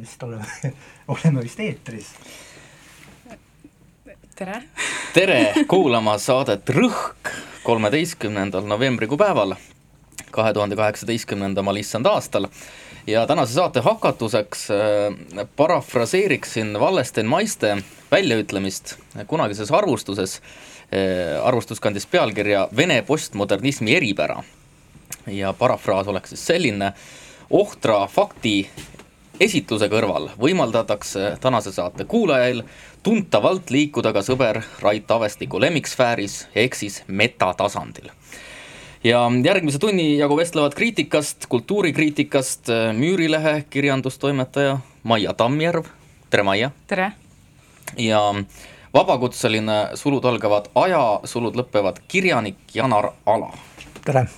vist oleme, oleme vist eetris. tere! tere kuulama saadet Rõhk kolmeteistkümnendal novembrikuu päeval, kahe tuhande kaheksateistkümnendamal issand aastal ja tänase saate hakatuseks äh, parafraseeriksin Wallenstein Maiste väljaütlemist kunagises arvustuses äh,, arvustus kandis pealkirja Vene postmodernismi eripära ja parafraas oleks siis selline, ohtra fakti esitluse kõrval võimaldatakse tänase saate kuulajail tuntavalt liikuda ka sõber Rait Avestiku lemmiksfääris ehk siis metatasandil. ja järgmise tunni jagu vestlevad kriitikast, kultuurikriitikast Müürilehe kirjandustoimetaja Maia Tammjärv, tere Maia! tere! ja vabakutseline, sulud algavad aja, sulud lõpevad kirjanik Janar Ala. tere!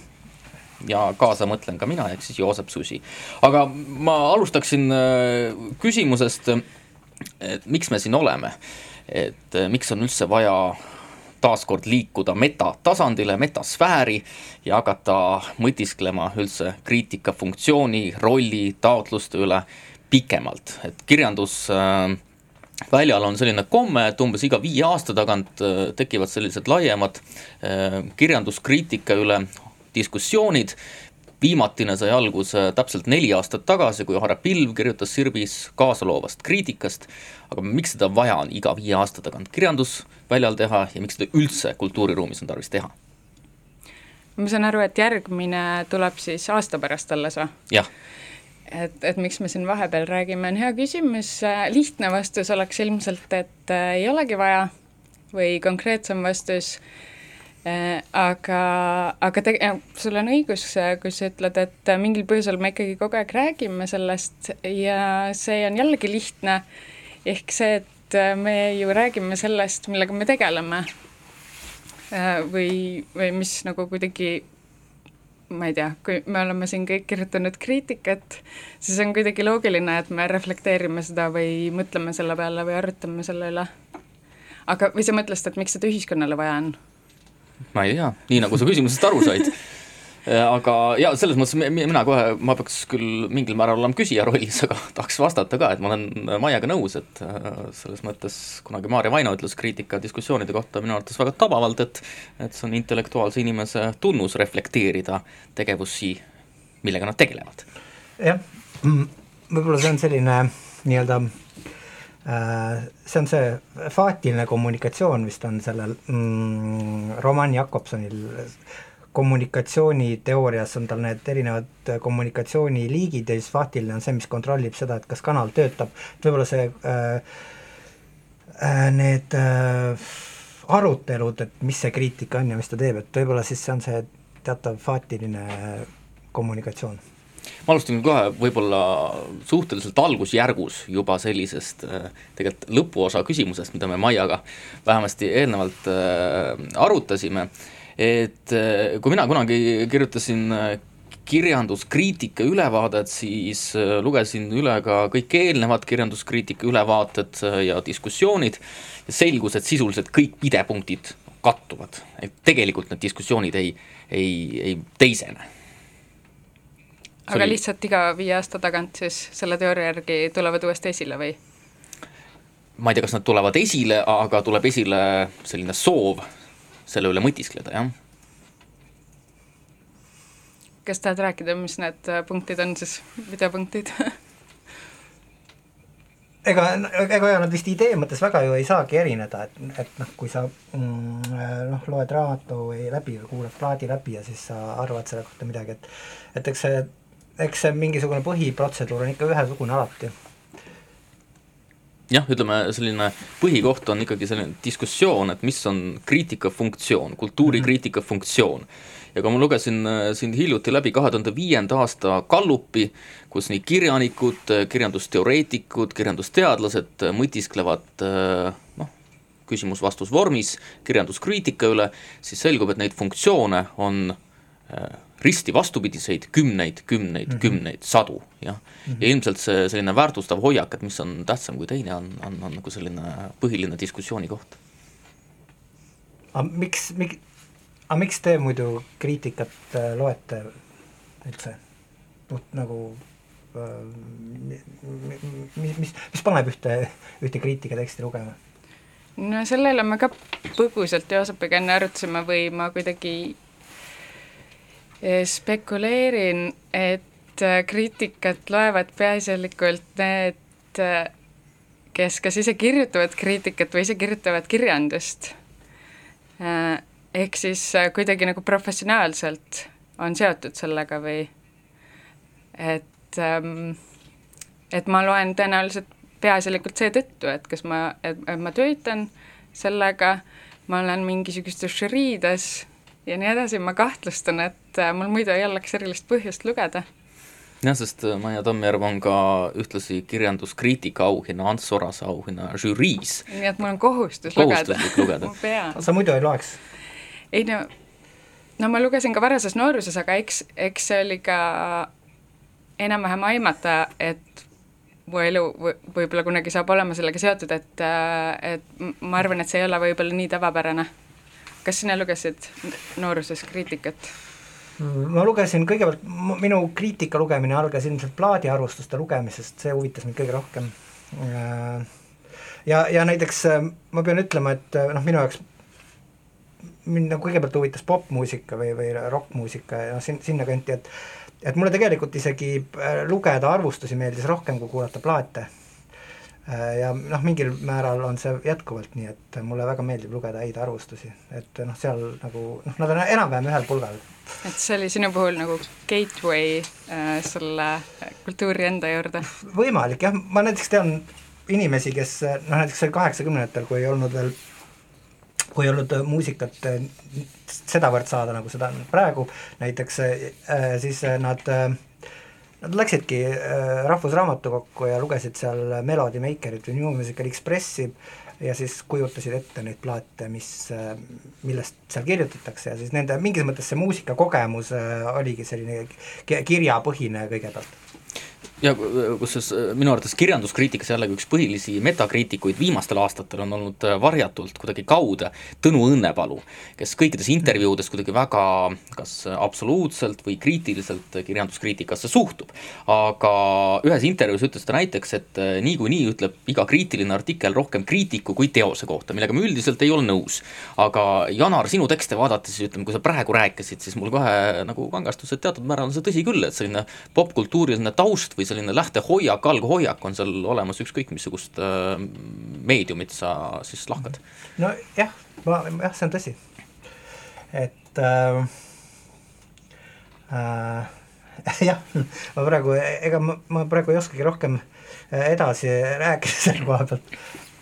Ja kaasa mõtlen ka mina, ehk siis Joosep Susi. aga ma alustaksin äh, küsimusest, et miks me siin oleme, et äh, miks on üldse vaja taaskord liikuda metatasandile, metasfääri ja hakata mõtisklema üldse kriitika funktsiooni, rolli, taotluste üle pikemalt, et kirjandus äh, väljal on selline komme, et umbes iga viie aasta tagant tekivad sellised laiemad kirjanduskriitika üle diskussioonid, viimatine sai alguse täpselt neli aastat tagasi, kui Harre Pilv kirjutas Sirbis kaasaloovast kriitikast, aga miks seda vaja on iga viie aasta tagant kirjandusväljal teha ja miks seda üldse kultuuriruumis on tarvis teha? ma saan aru, et järgmine tuleb siis aasta pärast alles või? jah. et, et miks me siin vahepeal räägime, on hea küsimus, lihtne vastus oleks ilmselt, et äh, ei olegi vaja või konkreetsem vastus Äh, aga, aga te-, äh, sul on õigus, äh, kui sa ütled, et mingil põhjusel me ikkagi kogu aeg räägime sellest ja see on jällegi lihtne, ehk see, et me ju räägime sellest, millega me tegeleme. või, või mis nagu kuidagi ma ei tea, kui me oleme siin kõik kirjutanud kriitikat, siis on kuidagi loogiline, et me reflekteerime seda või mõtleme selle peale või arutame selle üle. aga, või sa mõtlesid, et miks seda ühiskonnale vaja on? Ma ei tea, nii nagu sa küsimusest aru said aga ja selles mõttes mina kohe, ma peaks küll mingil määral olema küsija rollis, aga tahaks vastata ka, et ma olen Maiega nõus, et äh, selles mõttes kunagi Maarja Vaino ütles kriitika diskussioonide kohta minu arvates väga tabavalt, et et see on intellektuaalse inimese tunnus reflekteerida tegevusi, millega nad tegelevad. jah, mm, võib-olla see on selline nii-öelda Äh, see on see faatiline kommunikatsioon vist on sellel mm, Roman Jakobsonil, kommunikatsiooniteoorias on tal need erinevad kommunikatsiooniliigid ja siis faatiline on see, mis kontrollib seda, et kas kanal töötab, et võib-olla see äh, äh, need äh, arutelud, et mis see kriitika on ja mis ta teeb, et võib-olla siis see on see teatav faatiline kommunikatsioon ma alustan kohe võib-olla suhteliselt algusjärgus juba sellisest äh, tegelikult lõpuosa küsimusest, mida me Maiaga vähemasti eelnevalt äh, arutasime, et äh, kui mina kunagi kirjutasin kirjanduskriitika ülevaadet, siis lugesin üle ka kõik eelnevad kirjanduskriitika ülevaated ja diskussioonid. Ja selgus, et sisuliselt kõik pidepunktid kattuvad, et tegelikult need diskussioonid ei, ei, ei teisene aga oli... lihtsalt iga viie aasta tagant siis selle teooria järgi tulevad uuesti esile või? ma ei tea, kas nad tulevad esile, aga tuleb esile selline soov selle üle mõtiskleda, jah. kas tahad rääkida, mis need punktid on siis, videopunktid ega, ega nad vist idee mõttes väga ju ei saagi erineda, et, et noh, kui sa mm, noh, loed raamatu või läbi või kuulad plaadi läbi ja siis sa arvad selle kohta midagi, et et eks see eks see mingisugune põhiprotseduur on ikka ühesugune alati. jah, ütleme selline põhikoht on ikkagi selline diskussioon, et mis on kriitika funktsioon, kultuurikriitika mm -hmm. funktsioon. ja kui ma lugesin äh, siin hiljuti läbi kahe tuhande viienda aasta Gallupi, kus nii kirjanikud, kirjandusteoreetikud, kirjandusteadlased mõtisklevad äh, noh, küsimus-vastus vormis kirjanduskriitika üle, siis selgub, et neid funktsioone on äh, risti vastupidiseid kümneid, kümneid mm, -hmm. kümneid, sadu, jah mm. -hmm. ja ilmselt see selline väärtustav hoiak, et mis on tähtsam kui teine, on, on, on nagu selline põhiline diskussiooni koht. aga miks, miks, aga miks te muidu kriitikat äh, loete üldse? puht nagu mis, mis, mis paneb ühte, ühte kriitikateksti lugema? no sellele me ka põgusalt Joosepiga enne arutasime või ma kuidagi spekuleerin, et äh, kriitikat loevad peaasjalikult need, äh, kes kas ise kirjutavad kriitikat või ise kirjutavad kirjandust. Äh, ehk siis kuidagi nagu professionaalselt on seotud sellega või et, ähm, et ma loen tõenäoliselt peaasjalikult seetõttu, et kas ma, et, ma töötan sellega, ma olen mingisugustes žüriides ja nii edasi, ma kahtlustan, et äh, mul muidu ei oleks erilist põhjust lugeda. jah, sest äh, Maia Tammjärv on ka ühtlasi kirjanduskriitika auhinna, Ants Orase auhinna žüriis. nii et mul on kohustus lugeda. lugeda. sa muidu ei loeks? ei no, no ma lugesin ka varases nooruses, aga eks, eks see oli ka enam-vähem aimata, et mu elu võib-olla kunagi saab olema sellega seotud, et, äh, et ma arvan, et see ei ole võib-olla nii tavapärane. Kas sina lugesid nooruses kriitikat? ma lugesin kõigepealt, minu kriitika lugemine algas ilmselt plaadiarvustuste lugemisest, see huvitas mind kõige rohkem. Ja, ja näiteks ma pean ütlema, et noh, minu jaoks mind nagu kõigepealt huvitas popmuusika või, või rokkmuusika ja noh, sin-, sinnakanti, et et mulle tegelikult isegi äh, lugeda arvustusi meeldis rohkem kui kuulata plaate. Äh, ja noh, mingil määral on see jätkuvalt nii, et mulle väga meeldib lugeda häid arvustusi, et noh, seal nagu noh, nad on enam-vähem ühel pulgal. et see oli sinu puhul nagu gateway äh, selle kultuuri enda juurde? võimalik jah, ma näiteks tean inimesi, kes noh, näiteks seal kaheksakümnendatel, kui ei olnud veel kui ei olnud muusikat eh, sedavõrd saada, nagu seda on praegu, näiteks eh, siis nad Nad läksidki Rahvusraamatukokku ja lugesid seal Melody Makerit või New Musical Expressi ja siis kujutasid ette neid plaate, mis, millest seal kirjutatakse ja siis nende, mingis mõttes see muusikakogemus oligi selline kirjapõhine kõigepealt ja kusjuures äh, minu arvates kirjanduskriitikas jällegi üks põhilisi metakriitikuid viimastel aastatel on olnud äh, varjatult kuidagi kaude Tõnu Õnnepalu, kes kõikides intervjuudes kuidagi väga kas absoluutselt või kriitiliselt kirjanduskriitikasse suhtub. aga ühes intervjuus ütles ta näiteks, et äh, niikuinii ütleb iga kriitiline artikkel rohkem kriitiku kui teose kohta, millega ma üldiselt ei ole nõus. aga Janar, sinu tekste vaadates, ütleme, kui sa praegu rääkisid, siis mul kohe nagu kangastus, et teatud määral on see tõsi küll, et selline popkultuuriline taust või selline lähtehoiak, alghoiak on seal olemas ükskõik missugust äh, meediumit sa siis lahkad. nojah, ma, jah, see on tõsi. et äh, äh, jah, ma praegu, ega ma, ma praegu ei oskagi rohkem äh, edasi rääkida selle koha pealt,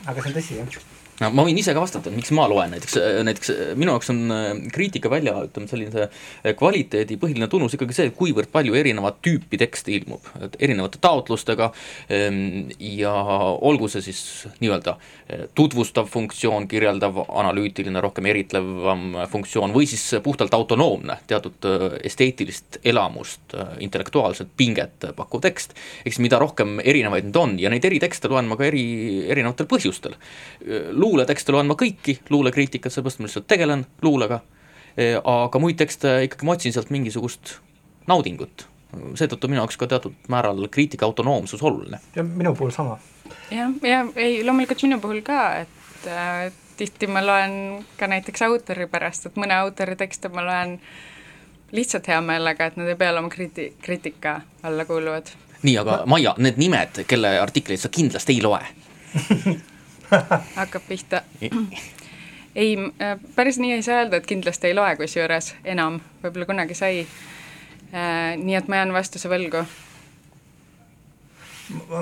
aga see on tõsi, jah no ma võin ise ka vastata, miks ma loen, näiteks, näiteks minu jaoks on äh, kriitika välja, ütleme sellise äh, kvaliteedi põhiline tunnus ikkagi see, kuivõrd palju erinevat tüüpi tekste ilmub, et erinevate taotlustega ähm, ja olgu see siis nii-öelda äh, tutvustav funktsioon, kirjeldav, analüütiline, rohkem eritlevam funktsioon või siis puhtalt autonoomne, teatud esteetilist elamust, intellektuaalset pinget pakkuv tekst. eks mida rohkem erinevaid neid on ja neid eritekste loen ma ka eri, erinevatel põhjustel luuletekste loen ma kõiki, luulekriitikat, seepärast ma lihtsalt tegelen luulega, e, aga muid tekste ikkagi ma otsin sealt mingisugust naudingut. seetõttu minu jaoks ka teatud määral kriitika autonoomsus oluline. ja minu puhul sama. jah, ja ei, loomulikult minu puhul ka, et äh, tihti ma loen ka näiteks autori pärast, et mõne autori tekste ma loen lihtsalt hea meelega, et nad ei pea olema kriiti-, kriitika alla kuuluvad. nii, aga Maia, need nimed, kelle artikleid sa kindlasti ei loe hakkab pihta. ei, äh, päris nii ei saa öelda, et kindlasti ei loe, kusjuures enam, võib-olla kunagi sai. Äh, nii et ma jään vastuse võlgu.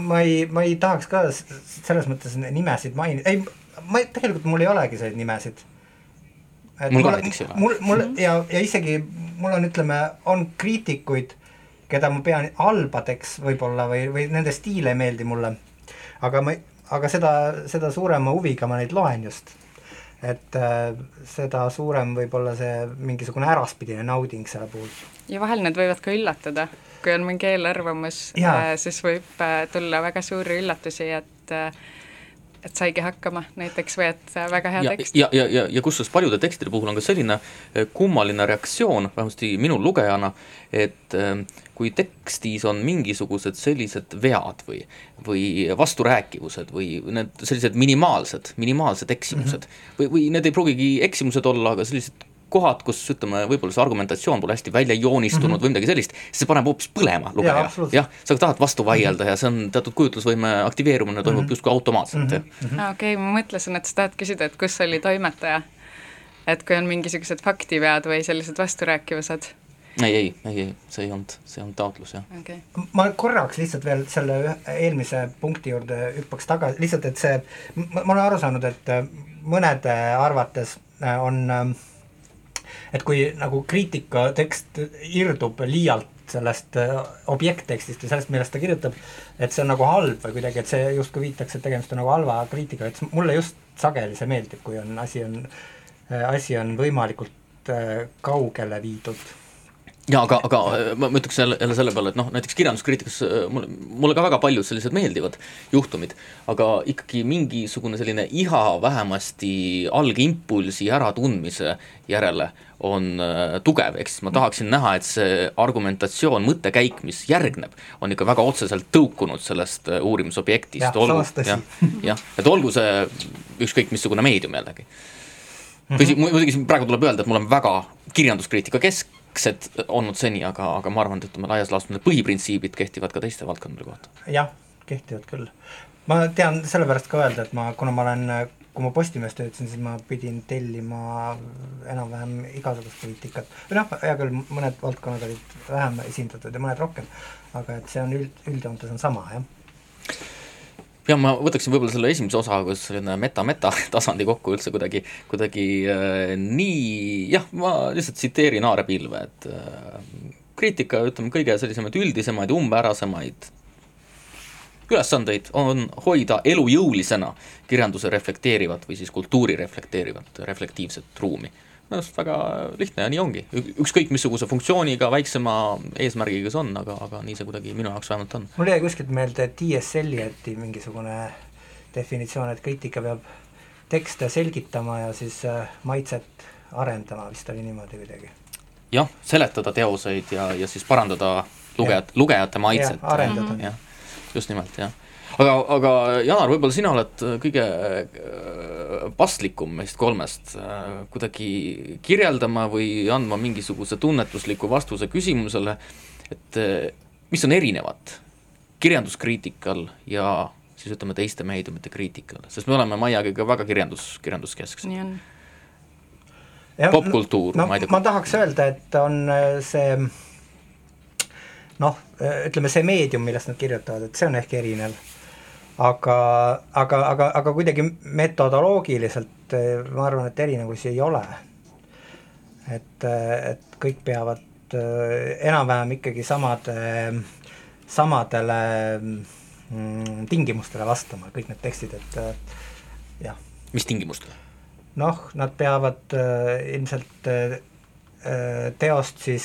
ma ei, ma ei tahaks ka selles mõttes nimesid mainida, ei, ma tegelikult mul ei olegi selliseid nimesid. mul ka näiteks ei ole. mul, mul ja, ja isegi mul on, ütleme, on kriitikuid, keda ma pean halbadeks võib-olla või, või nende stiil ei meeldi mulle. aga ma aga seda, seda suurema huviga ma neid loen just. et äh, seda suurem võib olla see mingisugune äraspidine nauding selle puhul. ja vahel need võivad ka üllatada, kui on mingi eelarvamus äh,, siis võib äh, tulla väga suuri üllatusi, et äh, et saigi hakkama näiteks või et väga hea ja, tekst. ja, ja, ja, ja kusjuures paljude tekstide puhul on ka selline eh, kummaline reaktsioon, vähemasti minul lugejana, et eh, kui tekstis on mingisugused sellised vead või, või vasturääkivused või need sellised minimaalsed, minimaalsed eksimused mm -hmm. või, või need ei pruugigi eksimused olla, aga sellised kohad, kus ütleme, võib-olla see argumentatsioon pole hästi välja joonistunud mm -hmm. või midagi sellist, see paneb hoopis põlema lugeja. jah, sa tahad vastu vaielda mm -hmm. ja see on teatud kujutlusvõime aktiveerumine toimub mm -hmm. justkui automaatselt mm. -hmm. Okei okay,, ma mõtlesin, et sa tahad küsida, et kus oli toimetaja. et kui on mingisugused faktivead või sellised vasturääkivused ei, ei, ei, ei, see ei olnud, see ei olnud taotlus, jah. Okay.. ma korraks lihtsalt veel selle eelmise punkti juurde hüppaks tagasi, lihtsalt et see, ma olen aru saanud, et mõnede arvates on äh, et kui nagu kriitikatekst irdub liialt sellest äh, objekttekstist ja sellest, millest ta kirjutab, et see on nagu halb või kuidagi, et see justkui viitaks, et tegemist on nagu halva kriitikaga, et mulle just sageli see meeldib, kui on, asi on, äh, asi on võimalikult äh, kaugele viidud jaa, aga, aga ma, ma ütleks jälle, jälle selle peale, et noh, näiteks kirjanduskriitikas mulle, mulle ka väga paljud sellised meeldivad juhtumid, aga ikkagi mingisugune selline iha vähemasti algimpulsi äratundmise järele on äh, tugev, ehk siis ma tahaksin näha, et see argumentatsioon, mõttekäik, mis järgneb, on ikka väga otseselt tõukunud sellest äh, uurimisobjektist, jah, jah, et olgu see ükskõik missugune meedium jällegi. tõsi, mhm. muidugi siin praegu tuleb öelda, et mul on väga kirjanduskriitika kesksed olnud seni, aga, aga ma arvan, et ütleme, laias laastus need põhiprintsiibid kehtivad ka teiste valdkondade kohta. jah, kehtivad küll. ma tean sellepärast ka öelda, et ma, kuna ma olen kui ma Postimehes töötasin, siis ma pidin tellima enam-vähem igasugust poliitikat, või noh, hea küll, mõned valdkonnad olid vähem esindatud ja mõned rohkem, aga et see on üld, üldjoontes on sama, jah jah, ma võtaksin võib-olla selle esimese osa, kus selline meta-meta tasandi kokku üldse kuidagi, kuidagi äh, nii, jah, ma lihtsalt tsiteerin Aare Pilve, et äh, kriitika, ütleme, kõige sellisemaid üldisemaid, umbärasemaid ülesandeid on hoida elujõulisena kirjanduse reflekteerivat või siis kultuuri reflekteerivat, reflektiivset ruumi. Minu arust väga lihtne ja nii ongi, ükskõik missuguse funktsiooniga, väiksema eesmärgiga see on, aga, aga nii see kuidagi minu jaoks vähemalt on. mul jäi kuskilt meelde T.S. Elioti mingisugune definitsioon, et kriitika peab tekste selgitama ja siis äh, maitset arendama, vist oli niimoodi kuidagi. jah, seletada teoseid ja, ja siis parandada lugejat, lugejate maitset. arendada. jah just nimelt, jah. aga, aga Janar, võib-olla sina oled kõige äh, paslikum meist kolmest äh, kuidagi kirjeldama või andma mingisuguse tunnetusliku vastuse küsimusele, et äh, mis on erinevat kirjanduskriitikal ja siis ütleme, teiste meediumite kriitikal, sest me oleme Maiaga ikka väga kirjandus, kirjanduskesksed. nii on. popkultuur no,, ma ei tea. ma tahaks öelda, et on see noh, ütleme see meedium, millest nad kirjutavad, et see on ehk erinev, aga, aga, aga, aga kuidagi metodoloogiliselt eh, ma arvan, et erinevusi ei ole. et, et kõik peavad eh, enam-vähem ikkagi samade, samadele mm, tingimustele vastama, kõik need tekstid, et eh, jah. mis tingimustele? noh, nad peavad ilmselt teost siis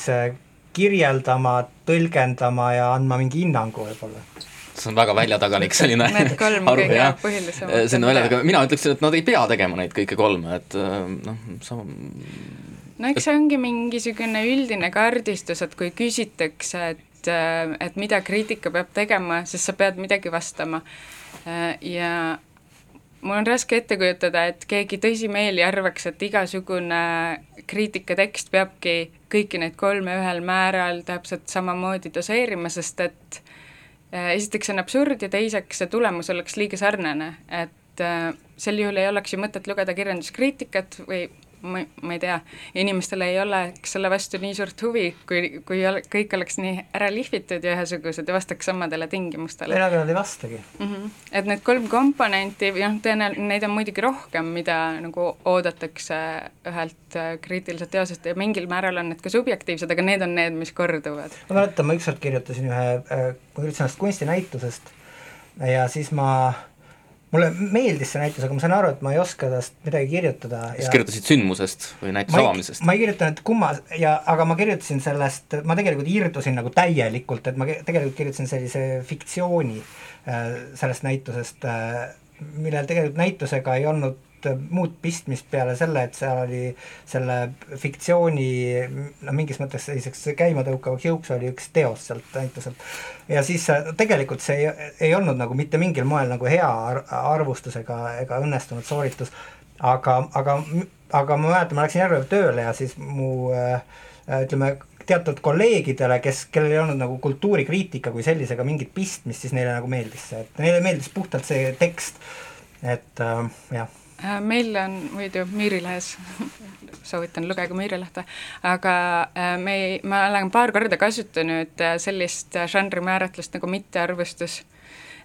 kirjeldama, tõlgendama ja andma mingi hinnangu võib-olla see on väga väljatagalik selline Need kolm kõige põhilisemat. see on väljatagalik, mina ütleksin, et nad ei pea tegema neid kõike kolme, et äh, noh, sa no eks see ongi mingisugune üldine kaardistus, et kui küsitakse, et, äh, et mida kriitika peab tegema, siis sa pead midagi vastama. Äh, ja mul on raske ette kujutada, et keegi tõsimeeli arvaks, et igasugune kriitikatekst peabki kõiki neid kolme ühel määral täpselt samamoodi doseerima, sest et äh, esiteks see on absurd ja teiseks see tulemus oleks liiga sarnane, et äh, sel juhul ei oleks ju mõtet lugeda kirjanduskriitikat või ma, ma ei tea, inimestel ei oleks selle vastu nii suurt huvi, kui, kui kõik oleks nii ära lihvitud ja ühesugused ja vastaks samadele tingimustele. või nad ei vastagi mm. -hmm. et need kolm komponenti, noh, tõenäoliselt neid on muidugi rohkem, mida nagu oodatakse ühelt äh, kriitiliselt teosest ja mingil määral on need ka subjektiivsed, aga need on need, mis korduvad. ma mäletan, ma ükskord kirjutasin ühe, äh, ma kirjutasin ühest kunstinäitusest ja siis ma äh, mulle meeldis see näitus, aga ma saan aru, et ma ei oska tast midagi kirjutada. kas kirjutasid sündmusest või näituse avamisest? ma ei kirjutanud kumma ja, aga ma kirjutasin sellest, ma tegelikult irdusin nagu täielikult, et ma tegelikult kirjutasin sellise fiktsiooni äh, sellest näitusest äh,, millel tegelikult näitusega ei olnud muud pistmist peale selle, et seal oli selle fiktsiooni no mingis mõttes selliseks käimatõukavaks jõuks oli üks teos sealt näituselt. ja siis tegelikult see ei, ei olnud nagu mitte mingil moel nagu hea arvustus ega, ega õnnestunud sooritus, aga, aga, aga ma mäletan, ma läksin Järve tööle ja siis mu äh, ütleme, teatud kolleegidele, kes, kellel ei olnud nagu kultuurikriitika kui sellisega mingit pistmist, siis neile nagu meeldis see, et neile meeldis puhtalt see tekst, et äh, jah. Äh, meil on muidu Miirilehes soovitan, lugege Miirilehte, aga äh, me ei, ma olen paar korda kasutanud äh, sellist žanri määratlust nagu mittearvustus.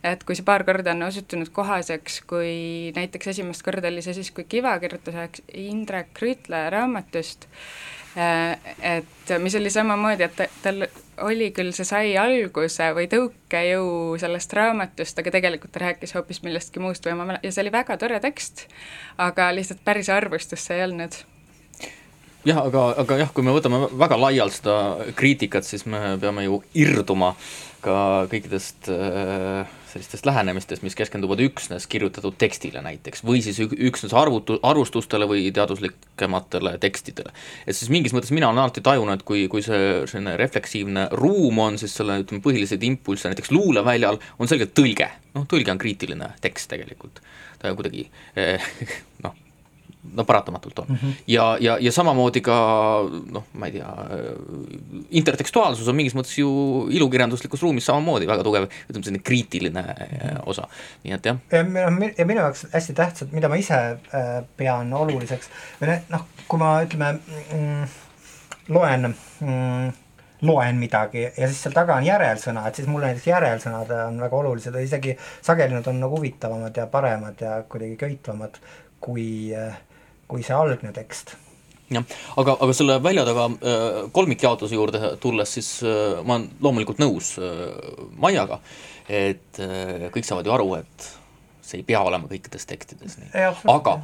Et kui see paar korda on osutunud kohaseks, kui näiteks esimest korda oli see siis, kui Kiva kirjutas Indrek Rüütle raamatust Äh, et mis oli samamoodi, et tal oli küll, see sai alguse või tõukejõu sellest raamatust, aga tegelikult ta rääkis hoopis millestki muust või ma mäletan, ja see oli väga tore tekst, aga lihtsalt päris arvustust see ei olnud jah, aga, aga jah, kui me võtame väga laialt seda kriitikat, siis me peame ju irduma ka kõikidest äh, sellistest lähenemistest, mis keskenduvad üksnes kirjutatud tekstile näiteks või siis üksnes arvutu-, arvustustele või teaduslikematele tekstidele. et siis mingis mõttes mina olen alati tajunud, et kui, kui see selline refleksiivne ruum on, siis selle ütleme, põhilised impulsse näiteks luuleväljal on selgelt tõlge, noh tõlge on kriitiline tekst tegelikult, ta kuidagi eh, noh no paratamatult on mm. -hmm. ja, ja, ja samamoodi ka noh, ma ei tea, intertekstuaalsus on mingis mõttes ju ilukirjanduslikus ruumis samamoodi väga tugev, ütleme selline kriitiline osa, nii et jah. ja minu, ja minu jaoks hästi tähtsad, mida ma ise äh, pean oluliseks, või noh, kui ma ütleme mm, loen mm, loen midagi ja siis seal taga on järelsõna, et siis mulle näiteks järelsõnad on väga olulised ja isegi sageli nad on nagu huvitavamad ja paremad ja kuidagi köitvamad kui äh, kui see algne tekst jah, aga, aga selle välja taga äh, kolmikjaotuse juurde tulles, siis äh, ma olen loomulikult nõus äh, Maiaga, et kõik saavad ju aru, et see ei pea olema kõikides tekstides nii. aga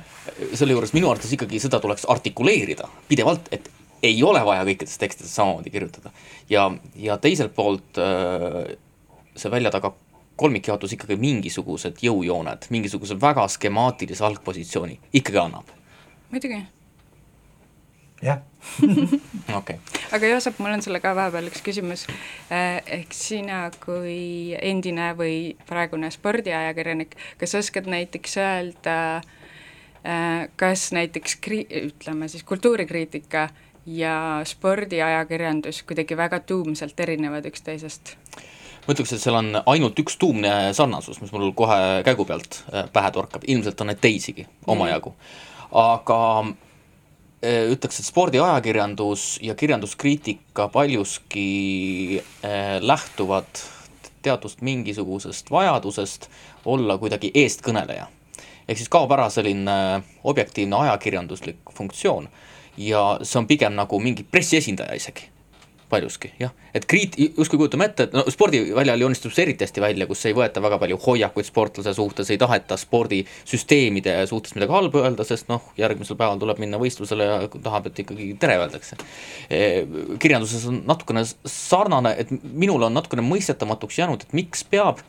selle juures minu arvates ikkagi seda tuleks artikuleerida pidevalt, et ei ole vaja kõikides tekstides samamoodi kirjutada. ja, ja teiselt poolt see välja taga kolmikjaotus ikkagi mingisugused jõujooned, mingisuguse väga skemaatilise algpositsiooni ikkagi annab muidugi. jah okei. aga Joosep, mul on sulle ka vahepeal üks küsimus. Äh, ehk sina kui endine või praegune spordiajakirjanik, kas oskad näiteks öelda, äh, kas näiteks kri-, ütleme siis kultuurikriitika ja spordiajakirjandus kuidagi väga tuumselt erinevad üksteisest? ma ütleks, et seal on ainult üks tuumne sarnasus, mis mul kohe käigu pealt äh, pähe torkab, ilmselt on neid teisigi omajagu mm aga eh, ütleks, et spordiajakirjandus ja kirjanduskriitika paljuski eh, lähtuvad teatust mingisugusest vajadusest olla kuidagi eestkõneleja. ehk siis kaob ära selline objektiivne ajakirjanduslik funktsioon ja see on pigem nagu mingi pressiesindaja isegi paljuski, jah. et kriit-, justkui kujutame ette, et no spordiväljal joonistub see eriti hästi välja, kus ei võeta väga palju hoiakuid sportlase suhtes, ei taheta spordisüsteemide suhtes midagi halba öelda, sest noh, järgmisel päeval tuleb minna võistlusele ja tahab, et ikkagi tere öeldakse. E, kirjanduses on natukene sarnane, et minule on natukene mõistetamatuks jäänud, et miks peab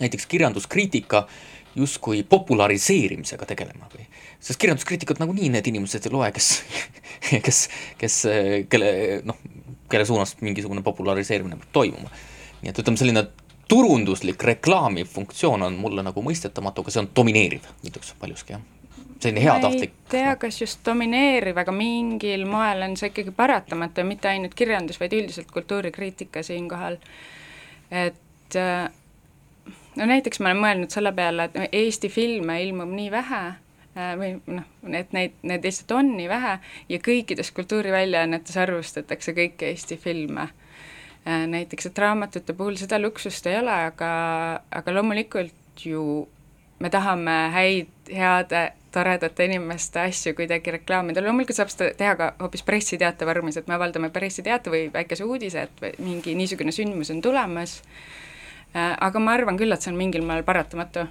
näiteks kirjanduskriitika justkui populariseerimisega tegelema või sest kirjanduskriitikat nagunii need inimesed ei loe, kes, kes, kes, kelle noh, kelle suunas mingisugune populariseerimine peab toimuma. nii et ütleme, selline turunduslik reklaami funktsioon on mulle nagu mõistetamatu, aga see on domineeriv, ütleks paljuski jah selline heatahtlik. ma ei tea, kas just domineeriv, aga mingil moel on see ikkagi paratamatu ja mitte ainult kirjandus, vaid üldiselt kultuurikriitika siinkohal. et äh, no näiteks ma olen mõelnud selle peale, et Eesti filme ilmub nii vähe Äh, või noh, et neid, neid lihtsalt on nii vähe ja kõikides kultuuriväljaannetes arvustatakse kõiki Eesti filme. Äh, näiteks, et raamatute puhul seda luksust ei ole, aga, aga loomulikult ju me tahame häid, heade, toredate inimeste asju kuidagi reklaamida, loomulikult saab seda teha ka hoopis pressiteate vormis, et me avaldame pressiteate või väikese uudise, et mingi niisugune sündmus on tulemas, aga ma arvan küll, et see on mingil moel paratamatu.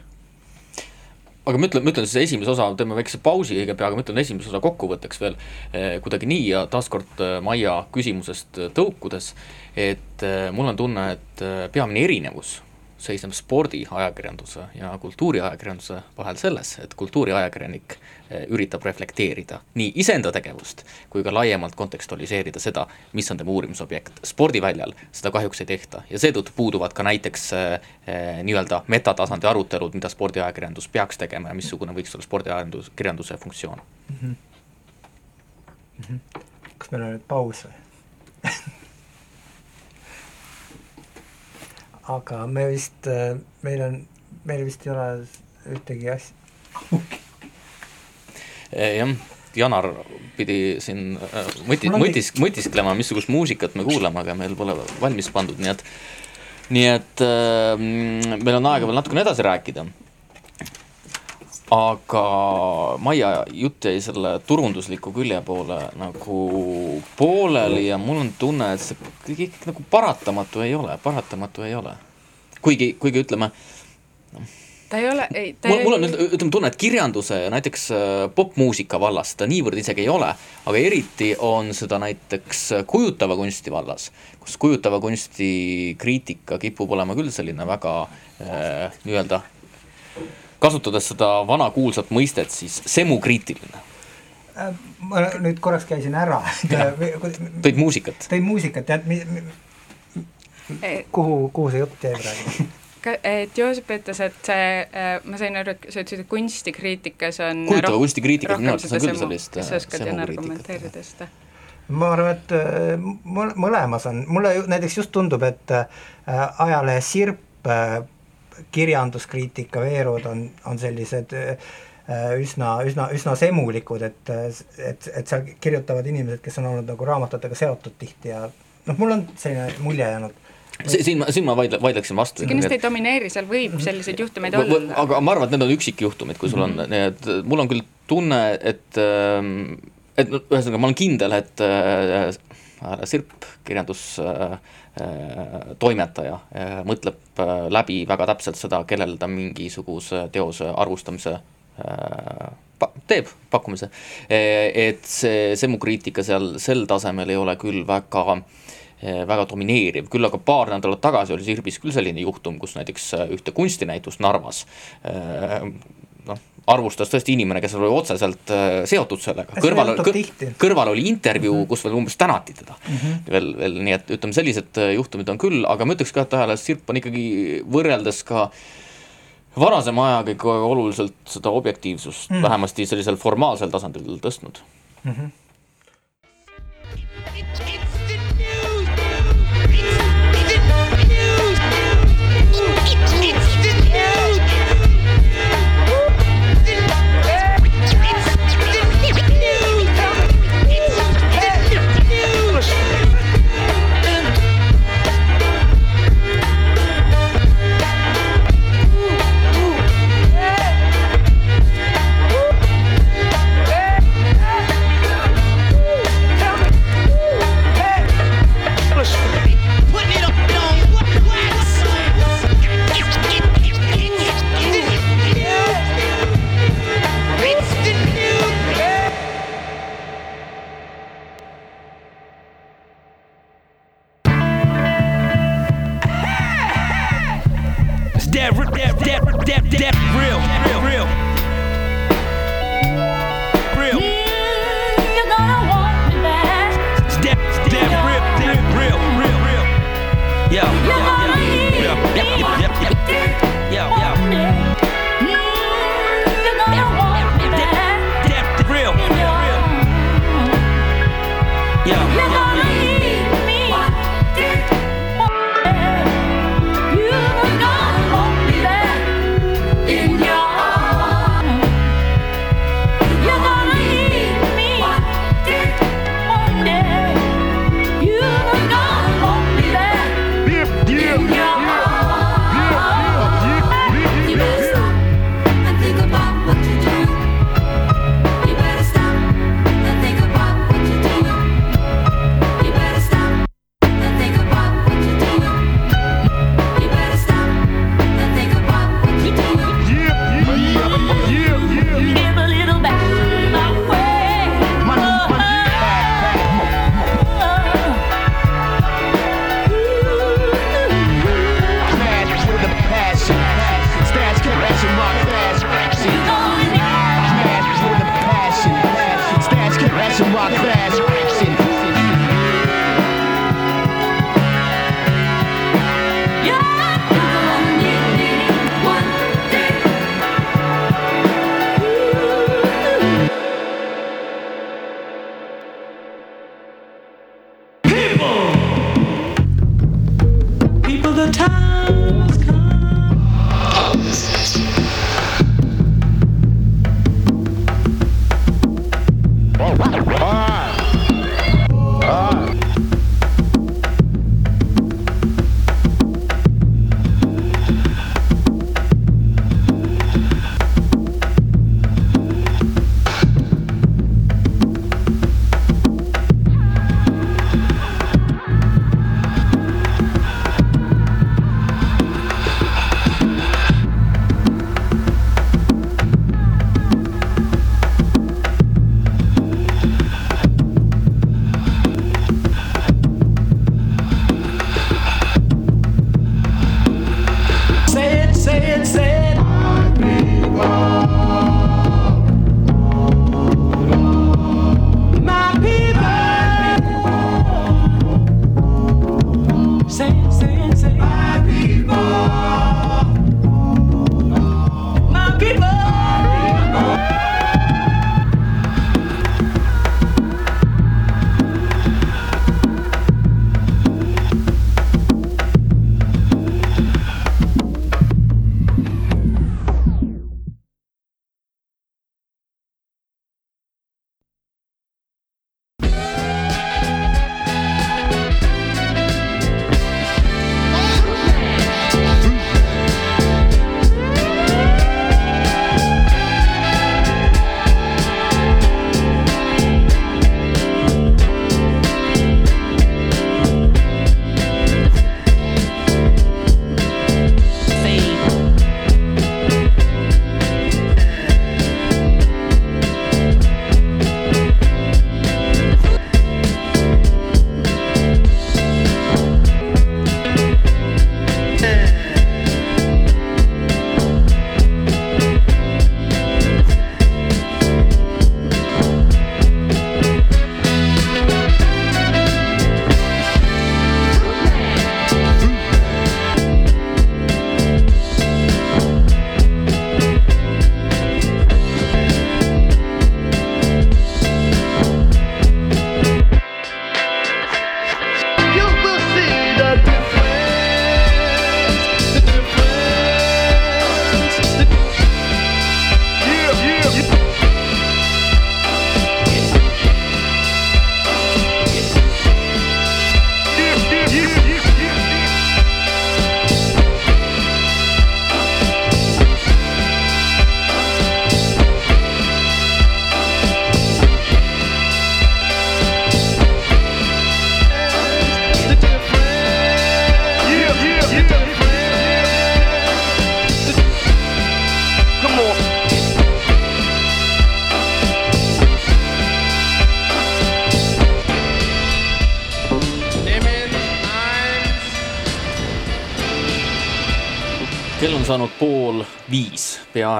Aga ma ütlen, ma ütlen siis esimese osa, teeme väikese pausi õige pea, aga ma ütlen esimese osa kokkuvõtteks veel eh, kuidagi nii ja taaskord eh, Maia küsimusest eh, tõukudes, et mul on tunne, et peamine erinevus seisneb spordiajakirjanduse ja kultuuriajakirjanduse vahel selles, et kultuuriajakirjanik eh, üritab reflekteerida nii iseenda tegevust kui ka laiemalt kontekstualiseerida seda, mis on tema uurimisobjekt. spordiväljal seda kahjuks ei tehta ja seetõttu puuduvad ka näiteks eh, eh nii-öelda metatasandi arutelud, mida spordiajakirjandus peaks tegema ja missugune võiks olla spordiajakirjanduse funktsioon mm. -hmm. Mm -hmm. kas meil on nüüd paus või aga me vist, meil on, meil vist ei ole ühtegi asja eh, jah, Janar pidi siin äh, mõti-, mõtis-, mõtisklema, missugust muusikat me kuulame, aga meil pole valmis pandud, nii et nii et äh, meil on aega veel natukene edasi rääkida aga Maia jutt jäi selle turundusliku külje poole nagu pooleli ja mul on tunne, et see kõik nagu paratamatu ei ole, paratamatu ei ole. kuigi, kuigi ütleme noh, ta ei ole, ei ta mul, mul on nüüd, ütleme, tunne, et kirjanduse ja näiteks äh, popmuusika vallas ta niivõrd isegi ei ole, aga eriti on seda näiteks kujutava kunsti vallas, kus kujutava kunsti kriitika kipub olema küll selline väga äh, nii-öelda kasutades seda vana kuulsat mõistet, siis semukriitiline äh, ma nüüd korraks käisin ära. tõid muusikat? tõin muusikat, jah, kuhu, kuhu see jutt jäi praegu? et Joosep ütles, et see, äh, ma sain aru, et sa ütlesid, et kunstikriitikas on kujutava kunstikriitikas, arvates on küll sellist kas sa oskad jälle argumenteerida seda? ma arvan, et äh, mõlemas on, mulle näiteks just tundub, et ajalehe Sirp kirjanduskriitika veerud on, on sellised äh, üsna, üsna, üsna semulikud, et, et, et seal kirjutavad inimesed, kes on olnud nagu raamatutega seotud tihti ja noh, mul on selline mulje jäänud siin ma, siin ma vaidle, vaidleksin vastu. see kindlasti ei domineeri, seal võib selliseid juhtumeid olla. aga ma arvan, et need on üksikjuhtumid, kui sul on mm, -hmm. nii et mul on küll tunne, et ähm, et ühesõnaga ma olen kindel, et äh, Sirp kirjandus äh, Äh, toimetaja äh, mõtleb äh, läbi väga täpselt seda, kellele ta mingisuguse teose arvustamise teeb pakkumise. et see, see mu kriitika seal sel tasemel ei ole küll väga väga domineeriv, küll aga paar nädalat tagasi oli Sirbis küll selline juhtum, kus näiteks ühte kunstinäitust Narvas noh, arvustas tõesti inimene, kes oli otseselt seotud sellega, kõrval, kõrval oli intervjuu -hmm. kus veel umbes tänati teda mm. -hmm. veel, veel nii, et ütleme, sellised juhtumid on küll, aga ma ütleks ka, et ajalehes Sirp on ikkagi võrreldes ka varasema ajaga ikka oluliselt seda objektiivsust mm -hmm. vähemasti sellisel formaalsel tasandil tõstnud mm. -hmm.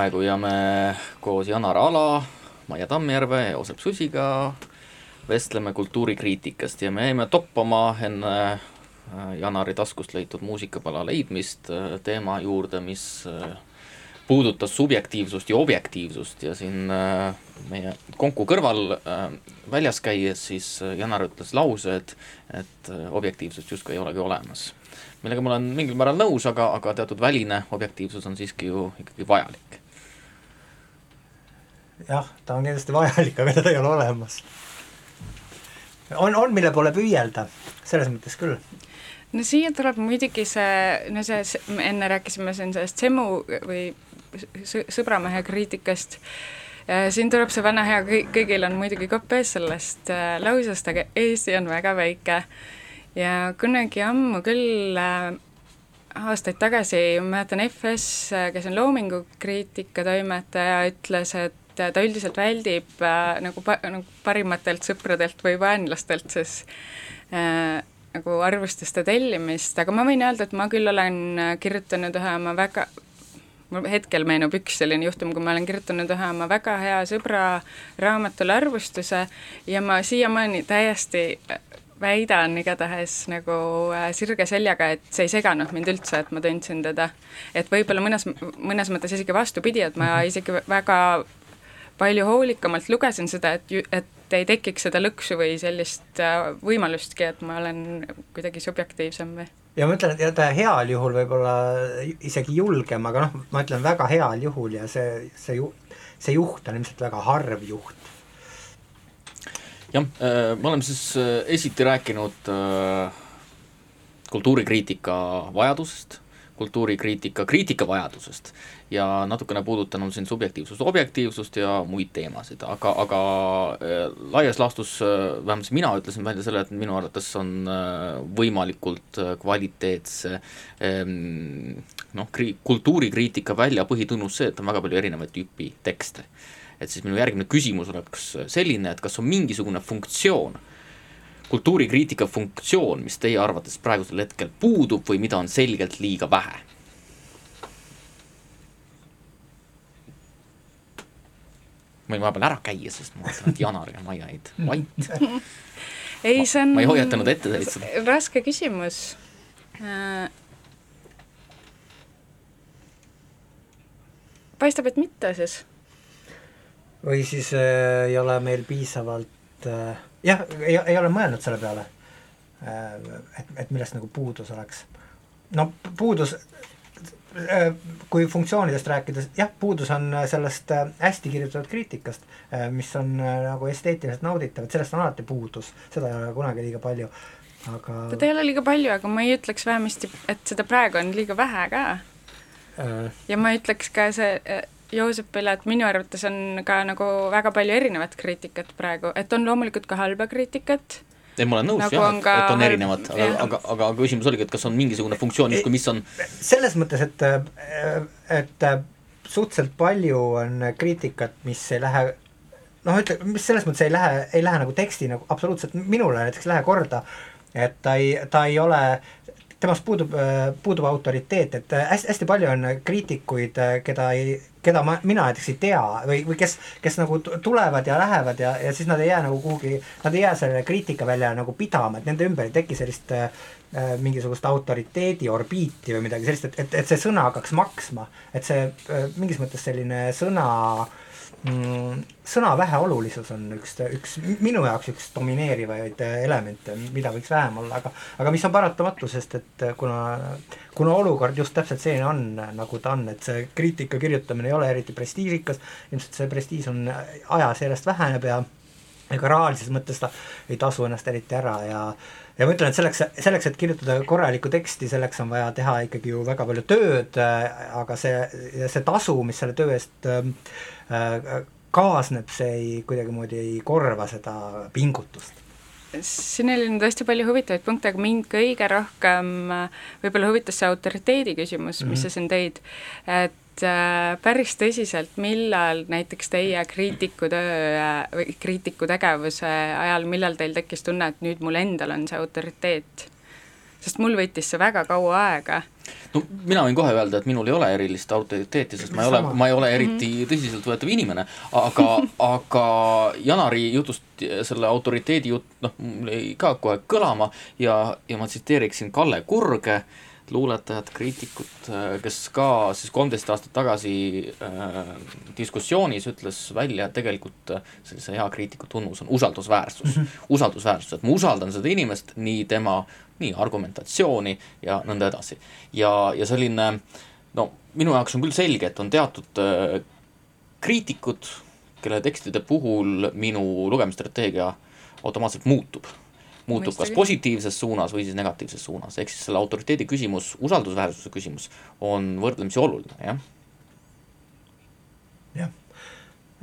Viis peaaegu ja me koos Janar Ala, Maia Tammjärve ja Joosep Susiga vestleme kultuurikriitikast ja me jäime toppama enne äh, Janari taskust leitud muusikapala leidmist äh, teema juurde, mis äh, puudutas subjektiivsust ja objektiivsust ja siin meie konku kõrval väljas käies siis Janar ütles lause, et, et objektiivsust justkui ei olegi olemas. millega ma olen mingil määral nõus, aga, aga teatud väline objektiivsus on siiski ju ikkagi vajalik. Jah, ta on kindlasti vajalik, aga teda ei ole olemas. on, on, mille poole püüelda, selles mõttes küll. no siia tuleb muidugi see, no see, enne rääkisime siin sellest semu või sõ- sõbramehe kriitikast, siin tuleb see vana hea, kõigil on muidugi kopp ees sellest äh, lausest, aga Eesti on väga väike ja kunagi ammu küll äh, aastaid tagasi, ma mäletan FS, kes on loomingukriitika toimetaja, ütles, et ta üldiselt väldib äh, nagu pa-, nagu parimatelt sõpradelt või vaenlastelt siis äh, nagu arvustuste tellimist, aga ma võin öelda, et ma küll olen äh, kirjutanud ühe oma väga, mul hetkel meenub üks selline juhtum, kui ma olen kirjutanud ühe oma väga hea sõbra raamatule arvustuse ja ma siiamaani täiesti äh, väidan igatahes nagu äh, sirge seljaga, et see ei seganud mind üldse, et ma tundsin teda. et võib-olla mõnes, mõnes mõttes isegi vastupidi, et ma isegi väga palju hoolikamalt lugesin seda, et, et ei tekiks seda lõksu või sellist äh, võimalustki, et ma olen kuidagi subjektiivsem või ja ma ütlen, et ta heal juhul võib-olla isegi julgem, aga noh, ma ütlen väga heal juhul ja see, see ju-, see juht on ilmselt väga harv juht. jah, me oleme siis äh, esiti rääkinud äh, kultuurikriitika vajadusest, kultuurikriitika kriitika vajadusest ja natukene puudutanud siin subjektiivsust, objektiivsust ja muid teemasid, aga, aga äh, laias laastus äh, vähemalt mina ütlesin välja selle, et minu arvates on äh, võimalikult kvaliteetse ähm, noh, kri-, kultuurikriitika välja põhitunnus see, et on väga palju erinevaid tüüpi tekste. et siis minu järgmine küsimus oleks selline, et kas on mingisugune funktsioon, kultuurikriitika funktsioon, mis teie arvates praegusel hetkel puudub või mida on selgelt liiga vähe? ma olin vahepeal ära käia, sest ma vaatan, et Janar ja Maia olid vait ei, see on ma, ma ei hoiatanud ette sellist seda. raske küsimus äh.... paistab, et mitte siis. või siis äh, ei ole meil piisavalt äh,, jah, ei ole mõelnud selle peale äh,, et, et millest nagu puudus oleks. no puudus kui funktsioonidest rääkides, jah, puudus on sellest äh, hästi kirjutatud kriitikast, äh, mis on nagu esteetiliselt nauditav, et sellest on alati puudus, seda ei ole kunagi liiga palju, aga seda ei ole liiga palju, aga ma ei ütleks vähemasti, et seda praegu on liiga vähe ka. Äh, ja ma ütleks ka see äh, Joosepile, et minu arvates on ka nagu väga palju erinevat kriitikat praegu, et on loomulikult ka halba kriitikat, ei, ma olen nõus Nagu jah, on et, ka et on erinevad, aga, aga, aga küsimus oligi, et kas on mingisugune funktsioon justkui, mis on selles mõttes, et, et suhteliselt palju on kriitikat, mis ei lähe noh, ütle, mis selles mõttes ei lähe, ei lähe nagu teksti nagu absoluutselt, minule näiteks ei lähe korda, et ta ei, ta ei ole, temast puudub, puudub autoriteet, et hästi, hästi palju on kriitikuid, keda ei, keda ma, mina näiteks ei tea või, või kes, kes nagu tu- tulevad ja lähevad ja, ja siis nad ei jää nagu kuhugi, nad ei jää sellele kriitikaväljale nagu pidama, et nende ümber ei teki sellist äh, mingisugust autoriteedi orbiiti või midagi sellist, et, et, et see sõna hakkaks maksma, et see äh, mingis mõttes selline sõna mm, sõna väheolulisus on üks, üks minu jaoks üks domineerivaid äh, elemente, mida võiks vähem olla, aga aga mis on paratamatu, sest et äh, kuna kuna olukord just täpselt selline on, nagu ta on, et see kriitika kirjutamine ei ole eriti prestiižikas, ilmselt see prestiiž on ajas järjest väheneb ja ega rahalises mõttes ta ei tasu ennast eriti ära ja ja ma ütlen, et selleks, selleks, et kirjutada korralikku teksti, selleks on vaja teha ikkagi ju väga palju tööd, aga see, see tasu, mis selle töö eest ähm, äh, kaasneb, see ei, kuidagimoodi ei korva seda pingutust. siin oli nüüd hästi palju huvitavaid punkte, aga mind kõige rohkem äh, võib-olla huvitas see autoriteedi küsimus mm, -hmm. mis sa siin tõid, et äh, päris tõsiselt, millal näiteks teie kriitikutöö äh, või kriitiku tegevuse ajal, millal teil tekkis tunne, et nüüd mul endal on see autoriteet? sest mul võttis see väga kaua aega. no mina võin kohe öelda, et minul ei ole erilist autoriteeti, sest ma ei ole, ma ei ole eriti tõsiseltvõetav inimene, aga aga Janari jutust selle autoriteedi jutt, noh, mul jäi ka kohe kõlama ja, ja ma tsiteeriksin Kalle Kurge, luuletajat, kriitikut, kes ka siis kolmteist aastat tagasi äh, diskussioonis ütles välja, et tegelikult äh, sellise hea kriitiku tunnus on usaldusväärsus. usaldusväärsus, et ma usaldan seda inimest, nii tema, nii argumentatsiooni ja nõnda edasi. ja, ja selline no minu jaoks on küll selge, et on teatud äh, kriitikud, kelle tekstide puhul minu lugemisstrateegia automaatselt muutub muutub kas Mõistagi. positiivses suunas või siis negatiivses suunas, ehk siis selle autoriteedi küsimus, usaldusväärsuse küsimus on võrdlemisi oluline, jah. jah.